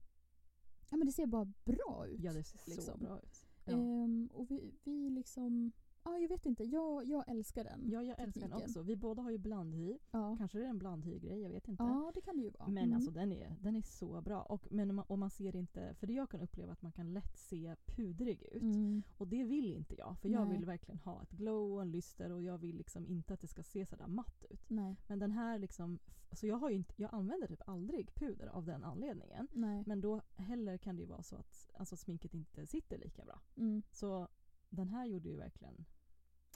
A: ja men det ser bara bra ut.
B: ja, det ser så
A: liksom.
B: bra ut. Ja.
A: Ehm, och vi, vi liksom, ja jag vet inte, jag, jag älskar den.
B: ja, jag älskar den också. Vi båda har ju blandhy.
A: Ja,
B: Kanske det är en blandhy-grej, jag vet inte.
A: ja det kan det ju vara.
B: Men
A: Mm.
B: alltså den är, den är så bra. Och, men om man, ser inte, för det jag kan uppleva att man kan lätt se pudrig ut.
A: Mm.
B: Och det vill inte jag. För jag
A: Nej.
B: vill verkligen ha ett glow och en lyster och jag vill liksom inte att det ska se sådär matt ut.
A: Nej,
B: Men den här liksom, så jag har inte, jag använder typ aldrig puder av den anledningen.
A: nej.
B: Men då heller kan det ju vara så att alltså, sminket inte sitter lika bra.
A: Mm.
B: Så den här gjorde ju verkligen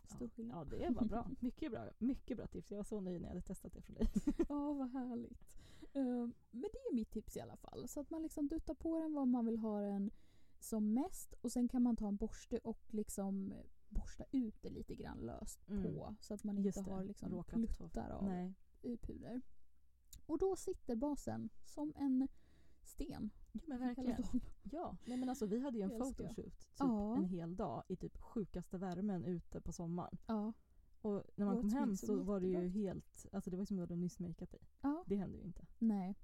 A: Stor
B: Ja,
A: skillnad.
B: ja det var bra. Mycket bra. Mycket bra tips. Jag var så nöjd när jag hade testat det från dig.
A: Ja, vad härligt. Ehm, men det är mitt tips i alla fall. Så att man liksom duttar på den vad man vill ha den som mest. Och sen kan man ta en borste och liksom borsta ut det lite grann löst
B: Mm.
A: på. Så att man inte har liksom
B: råkat
A: pluttar av
B: Nej.
A: puder. Och då sitter basen som en sten.
B: Jo men verkligen. Ja. Nej men alltså vi hade ju en photoshoot typ
A: Ja.
B: en hel dag i typ sjukaste värmen ute på sommaren.
A: Ja.
B: Och när man
A: Vårt
B: kom hem
A: såg
B: så var det ju helt, alltså det var som om du hade nyss makeat dig.
A: ja.
B: Det hände ju inte.
A: Nej.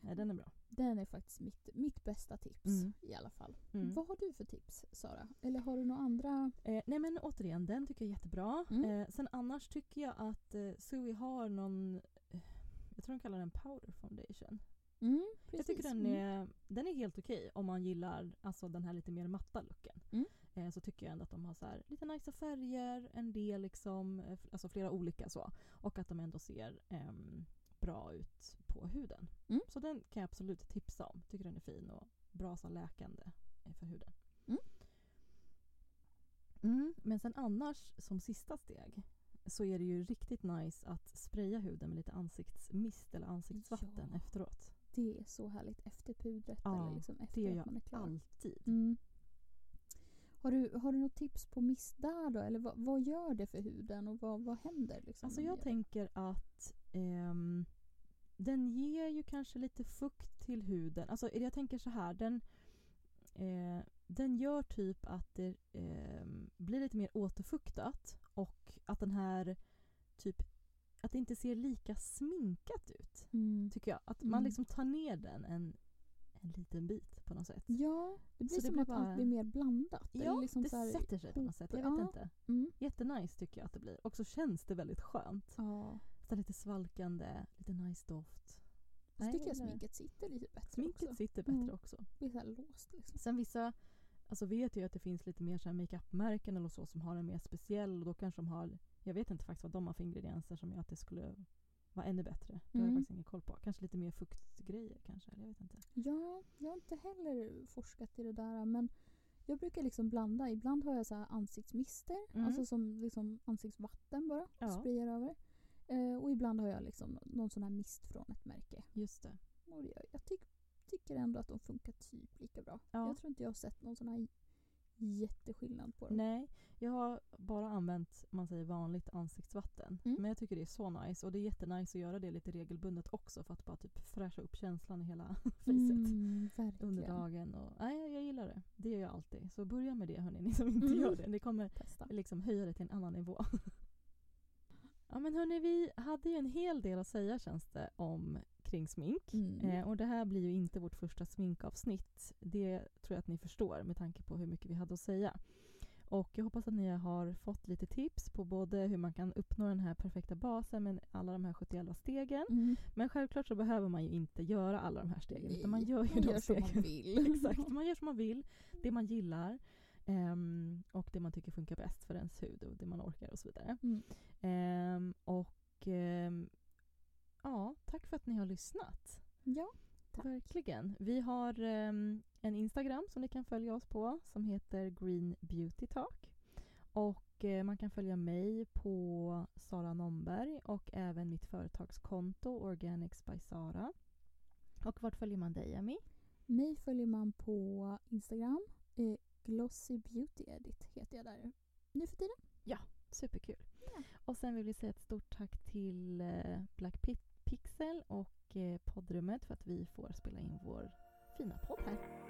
B: Nej den är bra.
A: Den är faktiskt mitt, mitt bästa tips
B: Mm.
A: i alla fall.
B: Mm.
A: Vad har du för tips Sara? Eller har du några andra?
B: Eh, nej men återigen, den tycker jag är jättebra.
A: Mm.
B: Eh, sen annars tycker jag att eh, Sui har någon, eh, jag tror de kallar den powder foundation.
A: Mm.
B: Jag tycker den
A: Mm.
B: är, den är helt okej om man gillar alltså, den här lite mer matta looken.
A: Mm.
B: Eh, så tycker jag ändå att de har så här, lite nice färger, en del liksom, eh, alltså flera olika så. Och att de ändå ser ehm, bra ut på huden.
A: Mm.
B: Så den kan jag absolut tipsa om. Tycker den är fin och bra så läkande eh, för huden.
A: Mm,
B: men sen annars som sista steg så är det ju riktigt nice att spraya huden med lite ansiktsmist eller ansiktsvatten
A: Ja.
B: efteråt.
A: Det är så härligt efter pudret
B: Ja,
A: eller liksom efter
B: Det gör
A: att
B: jag
A: man är klar.
B: alltid.
A: Mm. Har, du, har du något tips på mist där då? Eller vad, vad gör det för huden och vad, vad händer? Liksom,
B: Alltså jag tänker att ehm, den ger ju kanske lite fukt till huden. Alltså jag tänker så här, den, eh, den gör typ att det ehm, blir lite mer återfuktat och att den här typ att det inte ser lika sminkat ut.
A: det? Mm.
B: Tycker jag. Att
A: Mm.
B: man liksom tar ner den en, en liten bit på något sätt.
A: Ja, det blir
B: Så det
A: som
B: blir
A: att
B: bara-
A: allt blir mer blandat.
B: Ja,
A: liksom
B: det
A: så här
B: sätter sig på något sätt. Jag vet
A: ja.
B: inte.
A: Mm.
B: Jättenice tycker jag att det blir. Och så känns det väldigt skönt.
A: Ja.
B: Så lite svalkande, lite nice doft.
A: Så
B: Nej,
A: tycker jag sminket sitter lite bättre
B: Sminket
A: också.
B: sitter bättre
A: Mm.
B: också.
A: Det blir så låst liksom.
B: Sen vissa alltså vet ju att det finns lite mer så makeup-märken eller så som har en mer speciell och då kanske de har, jag vet inte faktiskt vad de har för ingredienser som gör att det skulle vara ännu bättre. Det har jag
A: Mm.
B: faktiskt ingen koll på. Kanske lite mer fuktgrejer kanske, eller jag vet inte.
A: Ja, jag har inte heller forskat i det där men jag brukar liksom blanda. Ibland har jag så här ansiktsmister,
B: Mm.
A: alltså som liksom ansiktsvatten bara,
B: Ja.
A: sprayar över. Eh, och ibland har jag liksom nå- någon sån här mist från ett märke.
B: Just det.
A: Och det, jag tyck, tycker ändå att de funkar typ lika bra.
B: Ja.
A: Jag tror inte jag har sett någon sån här jätteskillnad på dem.
B: Nej, jag har bara använt man säger vanligt ansiktsvatten.
A: Mm.
B: Men jag tycker det är så nice och det är jättenice att göra det lite regelbundet också för att bara typ fräscha upp känslan i hela facet.
A: Mm,
B: under dagen. Och, nej, jag gillar det. Det gör jag alltid. Så börja med det hörni, ni som inte
A: Mm.
B: gör det. Det kommer
A: Testa.
B: liksom höja det till en annan nivå. ja men hörni, vi hade ju en hel del att säga känns det om kring smink.
A: Mm.
B: Eh, och det här blir ju inte vårt första sminkavsnitt. Det tror jag att ni förstår med tanke på hur mycket vi hade att säga. Och jag hoppas att ni har fått lite tips på både hur man kan uppnå den här perfekta basen med alla de här 71 stegen.
A: Mm.
B: Men självklart så behöver man ju inte göra alla de här stegen. Utan man gör ju
A: man
B: de
A: gör som
B: stegen.
A: man vill.
B: Exakt, man gör som man vill. Det man gillar. ehm, och det man tycker funkar bäst för ens hud och det man orkar och så vidare.
A: Mm.
B: Ehm, och ehm, ja, tack för att ni har lyssnat.
A: Ja, tack.
B: Verkligen. Vi har ehm, en Instagram som ni kan följa oss på som heter Green Beauty Talk. Och eh, man kan följa mig på Sara Nomberg och även mitt företagskonto Organics by Sara. Och vart följer man dig, Ami?
A: Mig följer man på Instagram. Eh, Glossy Beauty Edit heter jag där nu för tiden.
B: Superkul.
A: Ja.
B: Och sen vill vi säga ett stort tack till eh, Black Pi- Pixel och eh, poddrummet för att vi får spela in vår fina podd här.